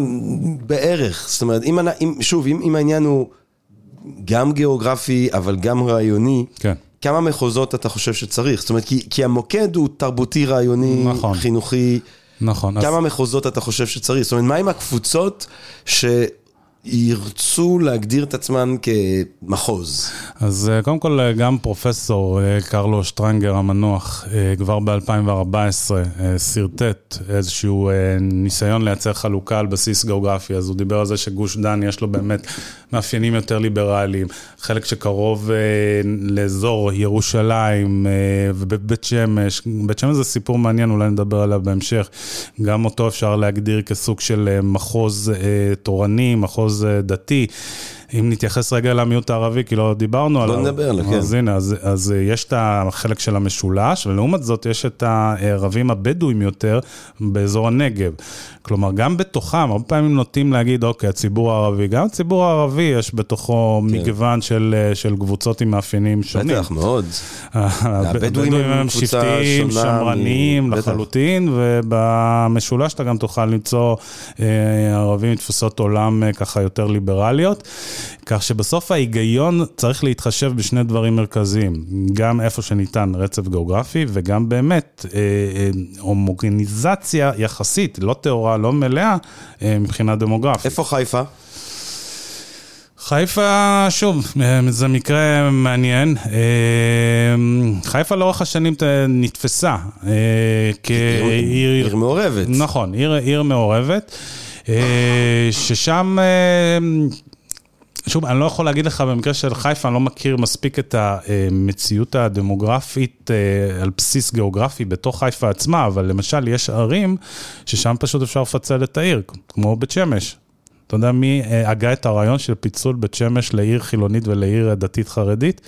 בערך, זאת אומרת, אם, אם, שוב, אם, אם העניין הוא גם גיאוגרפי, אבל גם רעיוני, כן. כמה מחוזות אתה חושב שצריך? זאת אומרת, כי, כי המוקד הוא תרבותי, רעיוני, נכון. חינוכי. נכון. כמה אז... מחוזות אתה חושב שצריך? זאת אומרת, מה עם הקבוצות ש... ירצו להגדיר את עצמן כמחוז. אז אה, קודם כל, אה, גם פרופסור אה, קרלו שטרנגר המנוח, כבר ב-2014 שרטט איזשהו ניסיון לייצר חלוקה על בסיס גיאוגרפי, אז הוא דיבר על זה שגוש דן יש לו באמת מאפיינים יותר ליברליים, חלק שקרוב לאזור ירושלים ובית שמש, בית שמש זה סיפור מעניין, אולי נדבר עליו בהמשך, גם אותו אפשר להגדיר כסוג של מחוז תורני, מחוז... אה, דתי. אם נתייחס רגע למיעוט הערבי, כי לא דיברנו עליו. בוא נדבר עליו, כן. אז הנה, אז, אז אה, יש את החלק של המשולש, ולעומת זאת יש את הערבים הבדואים יותר באזור הנגב. כלומר, גם בתוכם, הרבה פעמים נוטים להגיד, אוקיי, הציבור הערבי, גם הציבור הערבי יש בתוכו כן. מגוון של, אה, של קבוצות עם מאפיינים שונים. בטח, מאוד. הבדואים הם שבטיים, שמרניים מ... לחלוטין, ובמשולש אתה גם תוכל למצוא אה, ערבים עם תפיסות עולם אה, ככה יותר ליברליות. כך שבסוף ההיגיון צריך להתחשב בשני דברים מרכזיים, גם איפה שניתן רצף גיאוגרפי וגם באמת אה, אה, הומוגניזציה יחסית, לא טהורה, לא מלאה, אה, מבחינה דמוגרפית. איפה חיפה? חיפה, שוב, זה מקרה מעניין. חיפה לאורך השנים נתפסה כעיר... עיר מעורבת. נכון, עיר, עיר מעורבת, ששם שוב, אני לא יכול להגיד לך במקרה של חיפה, אני לא מכיר מספיק את המציאות הדמוגרפית אה, על בסיס גיאוגרפי בתוך חיפה עצמה, אבל למשל יש ערים ששם פשוט אפשר לפצל את העיר, כמו בית שמש. אתה יודע מי אה, הגה את הרעיון של פיצול בית שמש לעיר חילונית ולעיר דתית חרדית?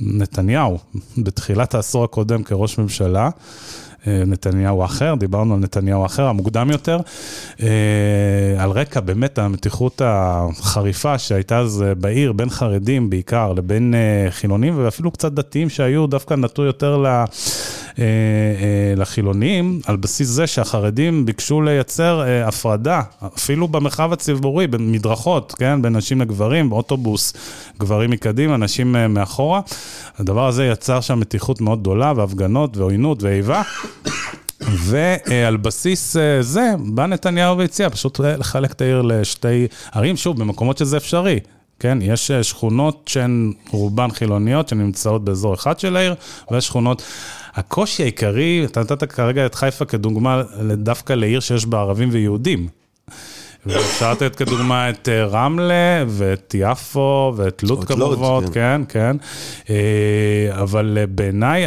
נתניהו, בתחילת העשור הקודם כראש ממשלה. אה, נתניהו האחר, דיברנו על נתניהו האחר, המוקדם יותר, אה, על רקע באמת המתיחות החריפה שהייתה אז בעיר, בין חרדים בעיקר לבין אה, חילונים ואפילו קצת דתיים שהיו, דווקא נטו יותר ל... אה, אה, לחילונים, על בסיס זה שהחרדים ביקשו לייצר אה, הפרדה, אפילו במרחב הציבורי, במדרכות, כן, בין נשים לגברים, באוטובוס, גברים מקדימה, נשים אה, מאחורה. הדבר הזה יצר שם מתיחות מאוד גדולה, והפגנות, ועוינות, ואיבה. ועל בסיס אה, זה, בא נתניהו והציע פשוט לחלק את העיר לשתי ערים, שוב, במקומות שזה אפשרי. כן, יש אה, שכונות שהן רובן חילוניות, שנמצאות באזור אחד של העיר, ויש שכונות... הקושי העיקרי, אתה נתת כרגע את חיפה כדוגמה דווקא לעיר שיש בה ערבים ויהודים. ואפשר לתת כדוגמה את אה, רמלה ואת יפו ואת לוד כמובן, כן, כן. אבל בעיניי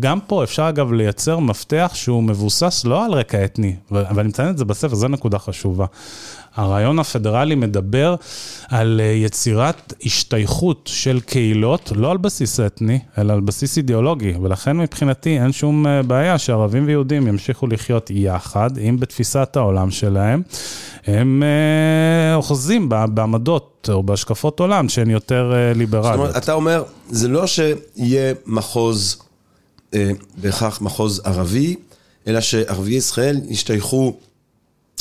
גם פה אפשר אגב לייצר מפתח שהוא מבוסס לא על רקע אתני, ואני מציין את זה בספר, זו נקודה חשובה. הרעיון הפדרלי מדבר על אה, יצירת השתייכות של קהילות, לא על בסיס אתני, אלא על בסיס אידיאולוגי, ולכן מבחינתי אין שום אה, בעיה שערבים ויהודים ימשיכו לחיות יחד, אם בתפיסת העולם שלהם הם אה, אוחזים בעמדות או בהשקפות עולם שהן יותר ליברליות. זאת אומרת, אתה אומר, זה לא שיהיה מחוז... אה, בהכרח מחוז ערבי, אלא שערביי ישראל השתייכו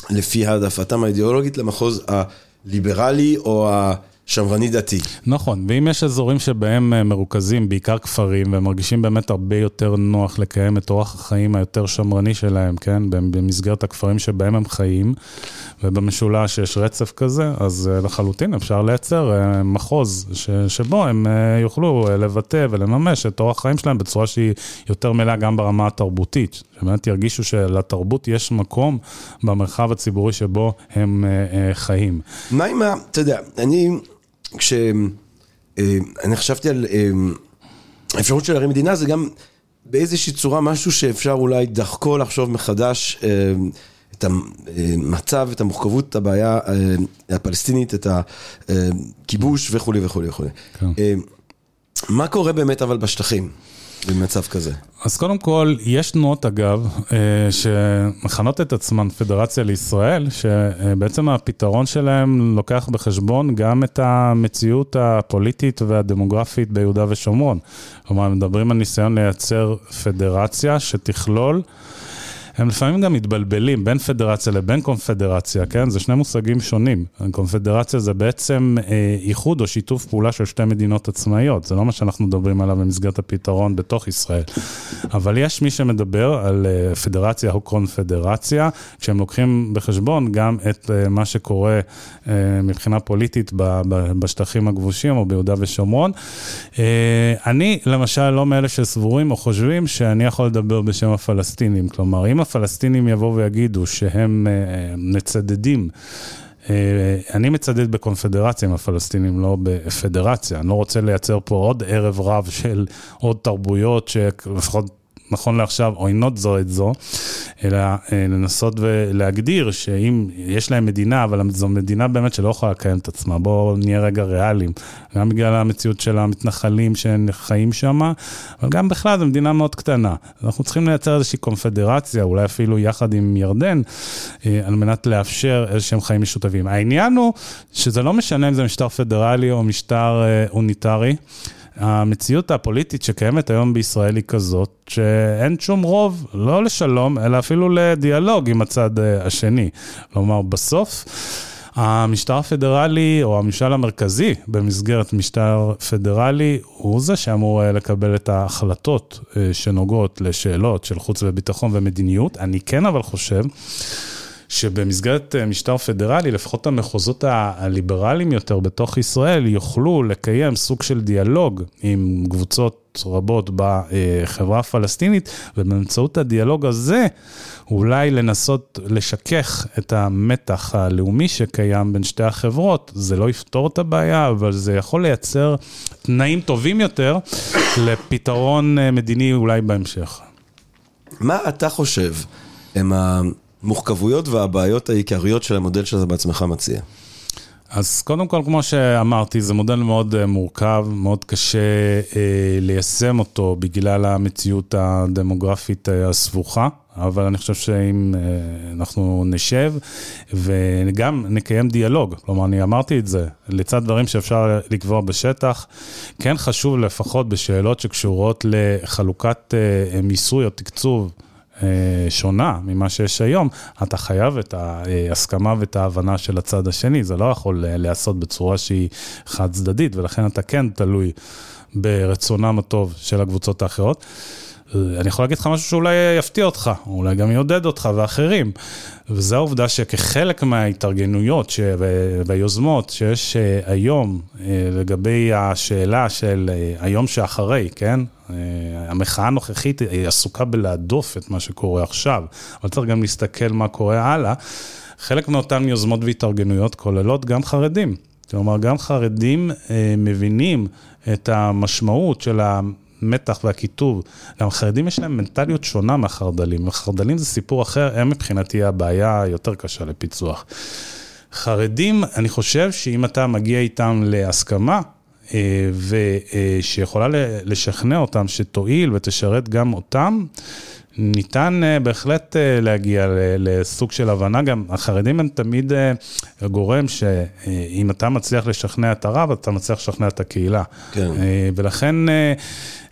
לפי העדפתם האידיאולוגית למחוז הליברלי או ה... שמרני דתי. נכון, ואם יש אזורים שבהם אה, מרוכזים בעיקר כפרים, והם מרגישים באמת הרבה יותר נוח לקיים את אורח החיים היותר שמרני שלהם, כן? במסגרת הכפרים שבהם הם חיים, ובמשולש יש רצף כזה, אז אה, לחלוטין אפשר לייצר אה, מחוז ש, שבו הם יוכלו לבטא ולממש את אורח החיים שלהם בצורה שהיא יותר מלאה גם ברמה התרבותית. שבאמת ירגישו שלתרבות יש מקום במרחב הציבורי שבו הם חיים. מה עם ה... אתה יודע, אני... כשאני אה, חשבתי על אה, האפשרות של להרים מדינה, זה גם באיזושהי צורה משהו שאפשר אולי דרכו לחשוב מחדש אה, את המצב, את המורכבות, את הבעיה הפלסטינית, את הכיבוש וכולי וכולי וכולי. כן. מה קורה באמת אבל בשטחים? במצב כזה? אז קודם כל, יש תנועות אגב, אה, שמכנות את עצמן פדרציה לישראל, שבעצם הפתרון שלהם לוקח בחשבון גם את המציאות הפוליטית והדמוגרפית ביהודה ושומרון. כלומר, מדברים על ניסיון לייצר פדרציה שתכלול הם לפעמים גם מתבלבלים בין פדרציה לבין קונפדרציה, כן? זה שני מושגים שונים. קונפדרציה זה בעצם אה, איחוד או שיתוף פעולה של שתי מדינות עצמאיות. זה לא מה שאנחנו מדברים עליו במסגרת הפתרון בתוך ישראל. אבל יש מי שמדבר על אה, פדרציה או קונפדרציה, כשהם לוקחים בחשבון גם את אה, מה שקורה אה, מבחינה פוליטית ב, ב, בשטחים הכבושים או ביהודה ושומרון. אה, אני, למשל, לא מאלה שסבורים או חושבים שאני יכול לדבר בשם הפלסטינים. כלומר, אם הפלסטינים יבואו ויגידו שהם אה, מצדדים אה, אני מצדד בקונפדרציה עם הפלסטינים, לא בפדרציה. אני לא רוצה לייצר פה עוד ערב רב של עוד תרבויות שלפחות נכון לעכשיו עוינות זו את זו, אלא אה, לנסות ולהגדיר שאם יש להם מדינה, אבל זו מדינה באמת שלא יכולה לקיים את עצמה, בואו נהיה רגע ריאליים. גם בגלל המציאות של המתנחלים שחיים שם, אבל גם בכלל זו מדינה מאוד קטנה. אנחנו צריכים לייצר איזושהי קונפדרציה, אולי אפילו יחד עם ירדן, אה, על מנת לאפשר איזשהם חיים משותפים. העניין הוא שזה לא משנה אם זה משטר פדרלי או משטר אה, אוניטרי. המציאות הפוליטית שקיימת היום בישראל היא כזאת, שאין שום רוב, לא לשלום, אלא אפילו לדיאלוג עם הצד אה, השני. כלומר, בסוף... המשטר הפדרלי, או הממשל המרכזי במסגרת משטר פדרלי, הוא זה שאמור אה, לקבל את ההחלטות אה, שנוגעות לשאלות של חוץ וביטחון ומדיניות. אני כן אבל חושב שבמסגרת אה, משטר פדרלי, לפחות המחוזות הליברליים יותר בתוך ישראל, יוכלו לקיים סוג של דיאלוג עם קבוצות רבות בחברה הפלסטינית, ובאמצעות הדיאלוג הזה, אולי לנסות לשכך את המתח הלאומי שקיים בין שתי החברות. זה לא יפתור את הבעיה, אבל זה יכול לייצר תנאים טובים יותר לפתרון אה, מדיני אולי בהמשך. מה אתה חושב הם המורכבויות והבעיות העיקריות של המודל שאתה בעצמך מציע? אז קודם כל, כמו שאמרתי, זה מודל מאוד אה, מורכב, מאוד קשה אה, ליישם אותו בגלל המציאות הדמוגרפית אה, הסבוכה. אבל אני חושב שאם אה, אנחנו נשב וגם נקיים דיאלוג, כלומר, אני אמרתי את זה, לצד דברים שאפשר לקבוע בשטח, כן חשוב לפחות בשאלות שקשורות לחלוקת אה, מיסוי או תקצוב. אה, שונה ממה שיש היום, אתה חייב את ההסכמה ואת ההבנה של הצד השני, זה לא יכול להיעשות בצורה שהיא חד צדדית, ולכן אתה כן תלוי ברצונם הטוב של הקבוצות האחרות. אני יכול להגיד לך משהו שאולי יפתיע אותך, או אולי גם יעודד אותך ואחרים. וזו העובדה שכחלק מההתארגנויות והיוזמות שיש אה, היום אה, לגבי השאלה של היום שאחרי, כן? המחאה הנוכחית היא עסוקה בלהדוף את מה שקורה עכשיו, אבל צריך גם להסתכל מה קורה הלאה. חלק מאותן יוזמות והתארגנויות כוללות גם חרדים. כלומר, גם חרדים מבינים את המשמעות של. המתח והקיטוב. גם חרדים יש להם מנטליות שונה מהחרדלים, וחרדלים זה סיפור אחר, הם מבחינתי הבעיה היותר קשה לפיצוח. חרדים, אני חושב שאם אתה מגיע איתם להסכמה, אה, ושיכולה לשכנע אותם שתועיל ותשרת גם אותם, ניתן uh, בהחלט uh, להגיע לסוג של הבנה, גם החרדים הם תמיד גורם שאם אתה מצליח לשכנע את הרב, אתה מצליח לשכנע את הקהילה. כן. ולכן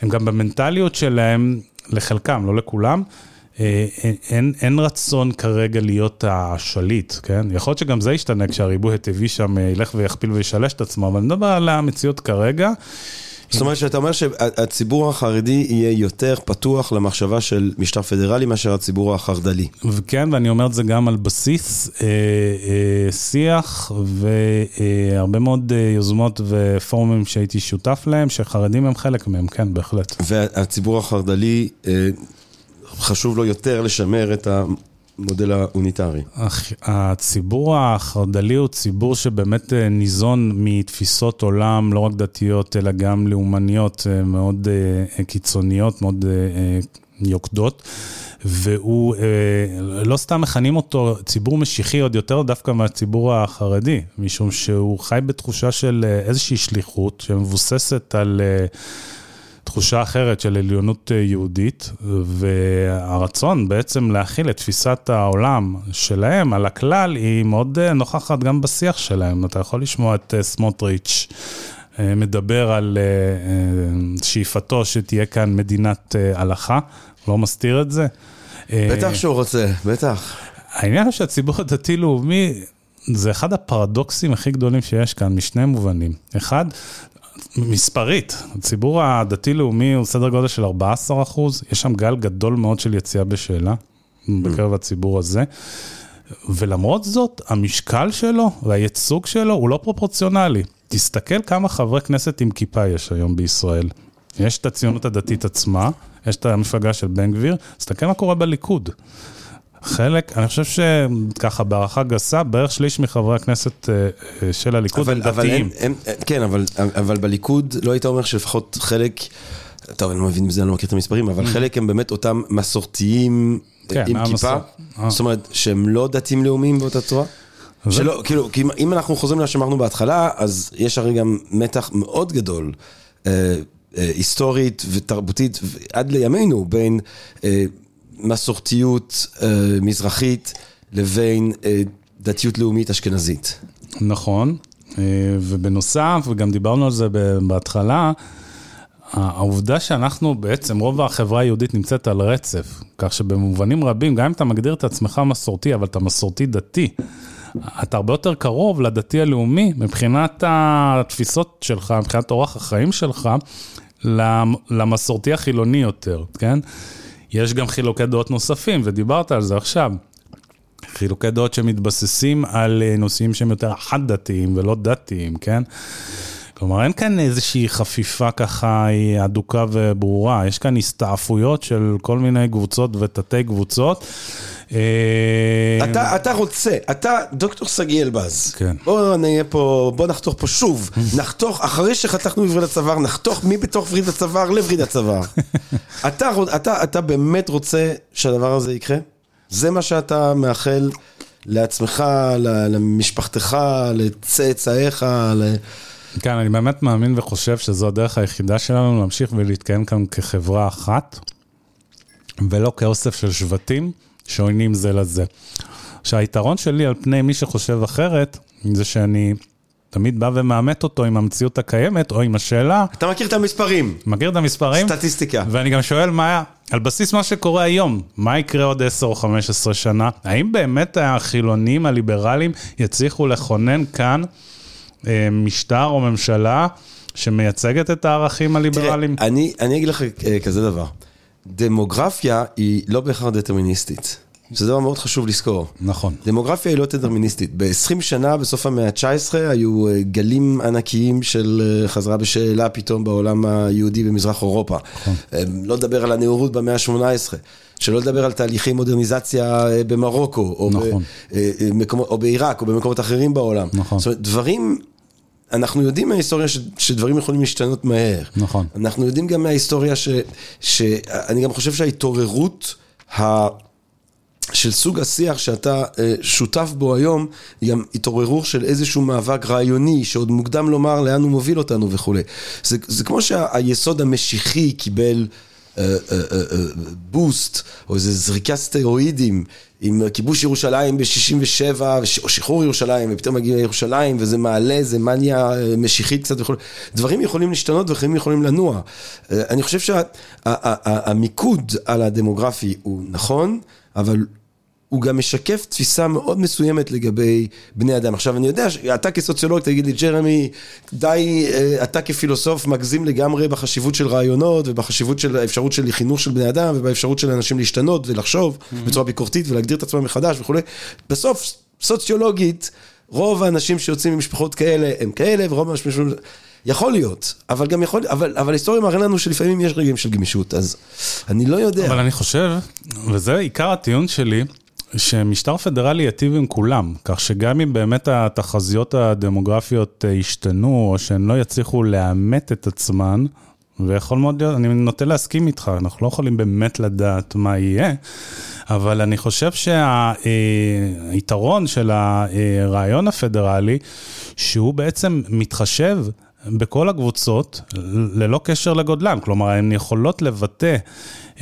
הם גם במנטליות שלהם, לחלקם, לא לכולם, uh, אין, אין רצון כרגע להיות השליט, כן? יכול להיות שגם זה ישתנה כשהריבוי הטבעי שם ילך ויכפיל וישלש את עצמו, אבל אני מדבר על המציאות כרגע. זאת אומרת שאתה אומר שהציבור החרדי יהיה יותר פתוח למחשבה של משטר פדרלי מאשר הציבור החרד"לי. כן, ואני אומר את זה גם על בסיס אה, אה, שיח והרבה מאוד אה, יוזמות ופורומים שהייתי שותף להם, שחרדים הם חלק מהם, כן, בהחלט. והציבור החרד"לי, אה, חשוב לו יותר לשמר את. המודל האוניטרי. הציבור החרד"לי הוא ציבור שבאמת אה, ניזון מתפיסות עולם, לא רק דתיות, אלא גם לאומניות אה, מאוד אה, קיצוניות, מאוד יוקדות. והוא, לא סתם מכנים אותו ציבור משיחי עוד יותר דווקא מהציבור החרדי, משום שהוא חי בתחושה של איזושהי שליחות שמבוססת על... תחושה אחרת של עליונות אה, יהודית, והרצון בעצם להכיל את תפיסת העולם שלהם על הכלל, היא מאוד אה, נוכחת גם בשיח שלהם. אתה יכול לשמוע את אה, סמוטריץ' מדבר על שאיפתו שתהיה כאן מדינת הלכה, לא מסתיר את זה. בטח שהוא רוצה, בטח. העניין הוא שהציבור הדתי-לאומי... זה אחד הפרדוקסים הכי גדולים שיש כאן, משני מובנים. אחד, מספרית, הציבור הדתי-לאומי הוא סדר גודל של 14 אחוז, יש שם גל גדול מאוד של יציאה בשאלה בקרב הציבור הזה. ולמרות זאת, המשקל שלו והייצוג שלו הוא לא פרופורציונלי. תסתכל כמה חברי כנסת עם כיפה יש היום בישראל. יש את הציונות הדתית עצמה, יש את המפלגה של בן גביר, תסתכל מה קורה בליכוד. חלק, אני חושב שככה בהערכה גסה, בערך שליש מחברי הכנסת אה, אה, של הליכוד הם דתיים. הם, הם, כן, אבל, אבל בליכוד לא היית אומר שלפחות חלק, טוב, אני לא מבין בזה, אני לא מכיר את המספרים, אבל mm. חלק הם באמת אותם מסורתיים כן, עם כיפה, אה. זאת אומרת שהם לא דתיים לאומיים באותה צורה? שלא, כאילו, כי אם אנחנו חוזרים למה שאמרנו בהתחלה, אז יש הרי גם מתח מאוד גדול. היסטורית ותרבותית עד לימינו בין מסורתיות אה, מזרחית לבין אה, דתיות לאומית אשכנזית. נכון, אה, ובנוסף, וגם דיברנו על זה בהתחלה, העובדה שאנחנו בעצם, רוב החברה היהודית נמצאת על רצף, כך שבמובנים רבים, גם אם אתה מגדיר את עצמך מסורתי, אבל אתה מסורתי דתי, אתה הרבה יותר קרוב לדתי הלאומי מבחינת התפיסות שלך, מבחינת אורח החיים שלך, למסורתי החילוני יותר, כן? יש גם חילוקי דעות נוספים, ודיברת על זה עכשיו. חילוקי דעות שמתבססים על אה, נושאים שהם יותר חד-דתיים ולא דתיים, כן? כלומר, אין כאן איזושהי חפיפה ככה היא אדוקה וברורה, יש כאן הסתעפויות של כל מיני קבוצות ותתי קבוצות. אה, אתה, אתה רוצה, אתה דוקטור שגיא אלבז. כן. בוא נהיה פה, בוא נחתוך פה שוב. נחתוך, אחרי שחתכנו בווריד הצוואר, נחתוך מבתוך וריד הצוואר לווריד הצוואר. אתה, אתה, אתה באמת רוצה שהדבר הזה יקרה? זה מה שאתה מאחל לעצמך, למשפחתך, לצאצאיך, ל... כן, אני באמת מאמין וחושב שזו הדרך היחידה שלנו להמשיך ולהתקיים כאן כחברה אחת, ולא כאוסף של שבטים שעוינים זה לזה. עכשיו, היתרון שלי על פני מי שחושב אחרת, זה שאני תמיד בא ומאמת אותו עם המציאות הקיימת, או עם השאלה... אתה מכיר את המספרים. מכיר את המספרים. סטטיסטיקה. ואני גם שואל מה, על בסיס מה שקורה היום, מה יקרה עוד 10 או 15 שנה? האם באמת החילונים, הליברלים, יצליחו לכונן כאן אה, משטר או ממשלה שמייצגת את הערכים הליברליים? תראה, אני, אני אגיד לך אה, כזה דבר. דמוגרפיה היא לא בהכרח דטרמיניסטית. שזה דבר מאוד חשוב לזכור. נכון. דמוגרפיה היא לא דטרמיניסטית. ב-20 שנה, בסוף המאה ה-19, היו אה, גלים ענקיים של אה, חזרה בשאלה פתאום בעולם היהודי במזרח אירופה. נכון. לא לדבר על הנאורות במאה ה-18. שלא לדבר על תהליכי מודרניזציה במרוקו, או, נכון. במקומות, או בעיראק, או במקומות אחרים בעולם. נכון. זאת אומרת, דברים אנחנו יודעים מההיסטוריה ש, שדברים יכולים להשתנות מהר. נכון. אנחנו יודעים גם מההיסטוריה ש... שאני גם חושב שההתעוררות ה... של סוג השיח שאתה אה, שותף בו היום, היא גם התעוררות של איזשהו מאבק רעיוני, שעוד מוקדם לומר לאן הוא מוביל אותנו וכולי. זה, זה כמו שהיסוד המשיחי קיבל... בוסט, או איזה זריקת סטרואידים עם כיבוש ירושלים ב-67, או שחרור ירושלים, ופתאום מגיע לירושלים, וזה מעלה איזה מניה משיחית קצת וכו'. דברים יכולים להשתנות וחיים יכולים לנוע. אני חושב שהמיקוד על הדמוגרפי הוא נכון, אבל הוא גם משקף תפיסה מאוד מסוימת לגבי בני אדם. עכשיו, אני יודע שאתה כסוציולוג תגיד לי, ג'רמי, די, אה, אתה כפילוסוף מגזים לגמרי בחשיבות של רעיונות ובחשיבות של האפשרות של חינוך של בני אדם ובאפשרות של אנשים להשתנות ולחשוב mm-hmm. בצורה ביקורתית ולהגדיר את עצמם מחדש וכולי. בסוף, סוציולוגית, רוב האנשים שיוצאים ממשפחות כאלה הם כאלה, ורוב האנשים... יכול להיות, אבל גם יכול, אבל, אבל ההיסטוריה מראה לנו שלפעמים יש רגעים של גמישות, אז אני לא יודע. אבל אני חושב, וזה עיקר הטיעון שלי, שמשטר פדרלי ייטיב עם כולם, כך שגם אם באמת התחזיות הדמוגרפיות ישתנו, או שהן לא יצליחו לאמת את עצמן, ויכול מאוד להיות, אני נוטה להסכים איתך, אנחנו לא יכולים באמת לדעת מה יהיה, אבל אני חושב שהיתרון של הרעיון הפדרלי, שהוא בעצם מתחשב בכל הקבוצות, ללא קשר לגודלן, כלומר, הן יכולות לבטא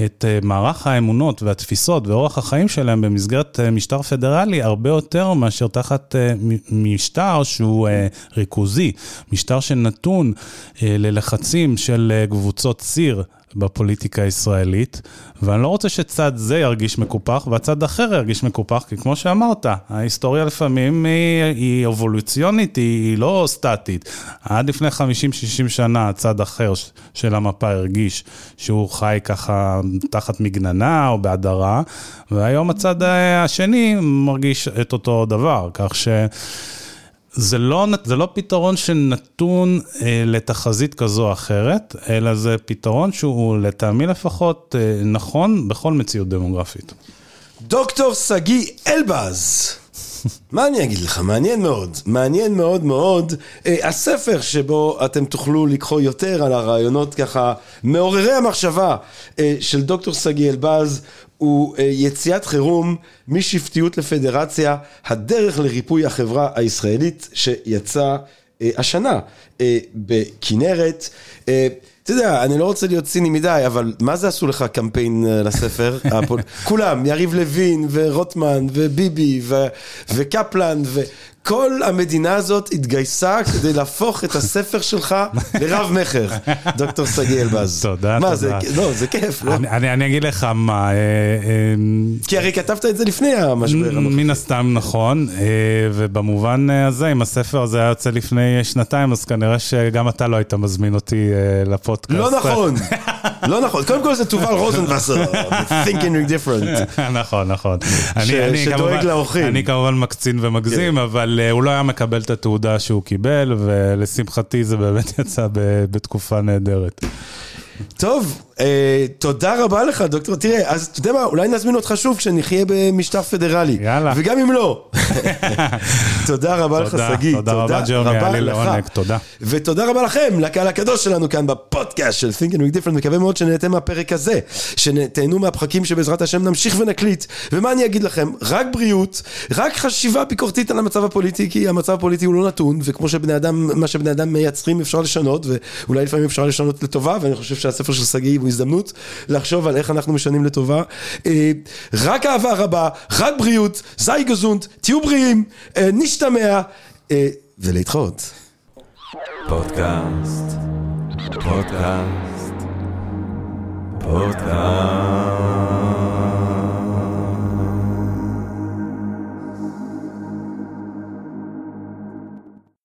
את אה, מערך האמונות והתפיסות ואורח החיים שלהם במסגרת אה, משטר פדרלי הרבה יותר מאשר תחת אה, משטר שהוא ריכוזי, משטר שנתון ללחצים של קבוצות ציר בפוליטיקה הישראלית, ואני לא רוצה שצד זה ירגיש מקופח והצד אחר ירגיש מקופח, כי כמו שאמרת, ההיסטוריה לפעמים היא, היא אבולוציונית, היא, היא לא סטטית. עד לפני 50-60 שנה הצד אחר של המפה הרגיש שהוא חי ככה תחת מגננה או בהדרה, והיום הצד השני מרגיש את אותו דבר, כך ש... זה לא, זה לא פתרון שנתון אה, לתחזית כזו או אחרת, אלא זה פתרון שהוא לטעמי לפחות אה, נכון בכל מציאות דמוגרפית. דוקטור שגיא אלבז. מה אני אגיד לך? מעניין מאוד. מעניין מאוד מאוד. אה, הספר שבו אתם תוכלו לקחו יותר על הרעיונות ככה מעוררי המחשבה אה, של דוקטור שגיא אלבז הוא אה, יציאת חירום משבטיות לפדרציה, הדרך לריפוי החברה הישראלית שיצא אה, השנה אה, בכנרת. אתה יודע, אני לא רוצה להיות ציני מדי, אבל מה זה עשו לך קמפיין לספר? כולם, יריב לוין ורוטמן וביבי וקפלן כל המדינה הזאת התגייסה כדי להפוך את הספר שלך לרב מכר, דוקטור שגיא אלבז. תודה, תודה. מה, זה, לא, זה כיף, לא? אני, אני, אני אגיד לך מה... אה, אה, כי הרי כתבת את זה לפני המשבר הנוכחי. מן הסתם נכון, אה, ובמובן הזה, אם הספר הזה היה יוצא לפני שנתיים, אז כנראה שגם אתה לא היית מזמין אותי לפודקאסט. לא נכון, לא נכון. קודם כל זה תובל רוזנבסר, thinking different. נכון, נכון. שדואג לאורחים. אני כמובן מקצין ומגזים, כן. אבל... אבל אה, הוא לא היה מקבל את התעודה שהוא קיבל, ולשמחתי זה באמת יצא בתקופה נהדרת. טוב, אה, תודה רבה לך, דוקטור. תראה, אז אתה יודע מה, אולי נזמין אותך שוב כשנחיה במשטר פדרלי. יאללה. וגם אם לא. תודה רבה לך, תודה, שגיא. תודה רבה, ג'רמי, היה לי לעונג, תודה. ותודה רבה לכם, לקהל הקדוש שלנו כאן בפודקאסט של Think and Different, מקווה מאוד שנהנתם מהפרק הזה, שתהנו מהפחקים שבעזרת השם נמשיך ונקליט. ומה אני אגיד לכם, רק בריאות, רק חשיבה ביקורתית על המצב הפוליטי, כי המצב הפוליטי הוא לא נתון, וכמו שבני אדם, מה שבני אדם מייצרים אפשר לשנות, ואולי לפעמים אפשר לשנות לטובה, ואני חושב שהספר של שגיא הוא הזדמנות לחשוב על איך אנחנו משנים לטובה. אה, רק אהבה רבה, רק בריאות, זי גזונט, תהיו בריאים, אה, נשתמע, אה, ולהתחאות. פודקאסט, פודקאסט, פודקאסט.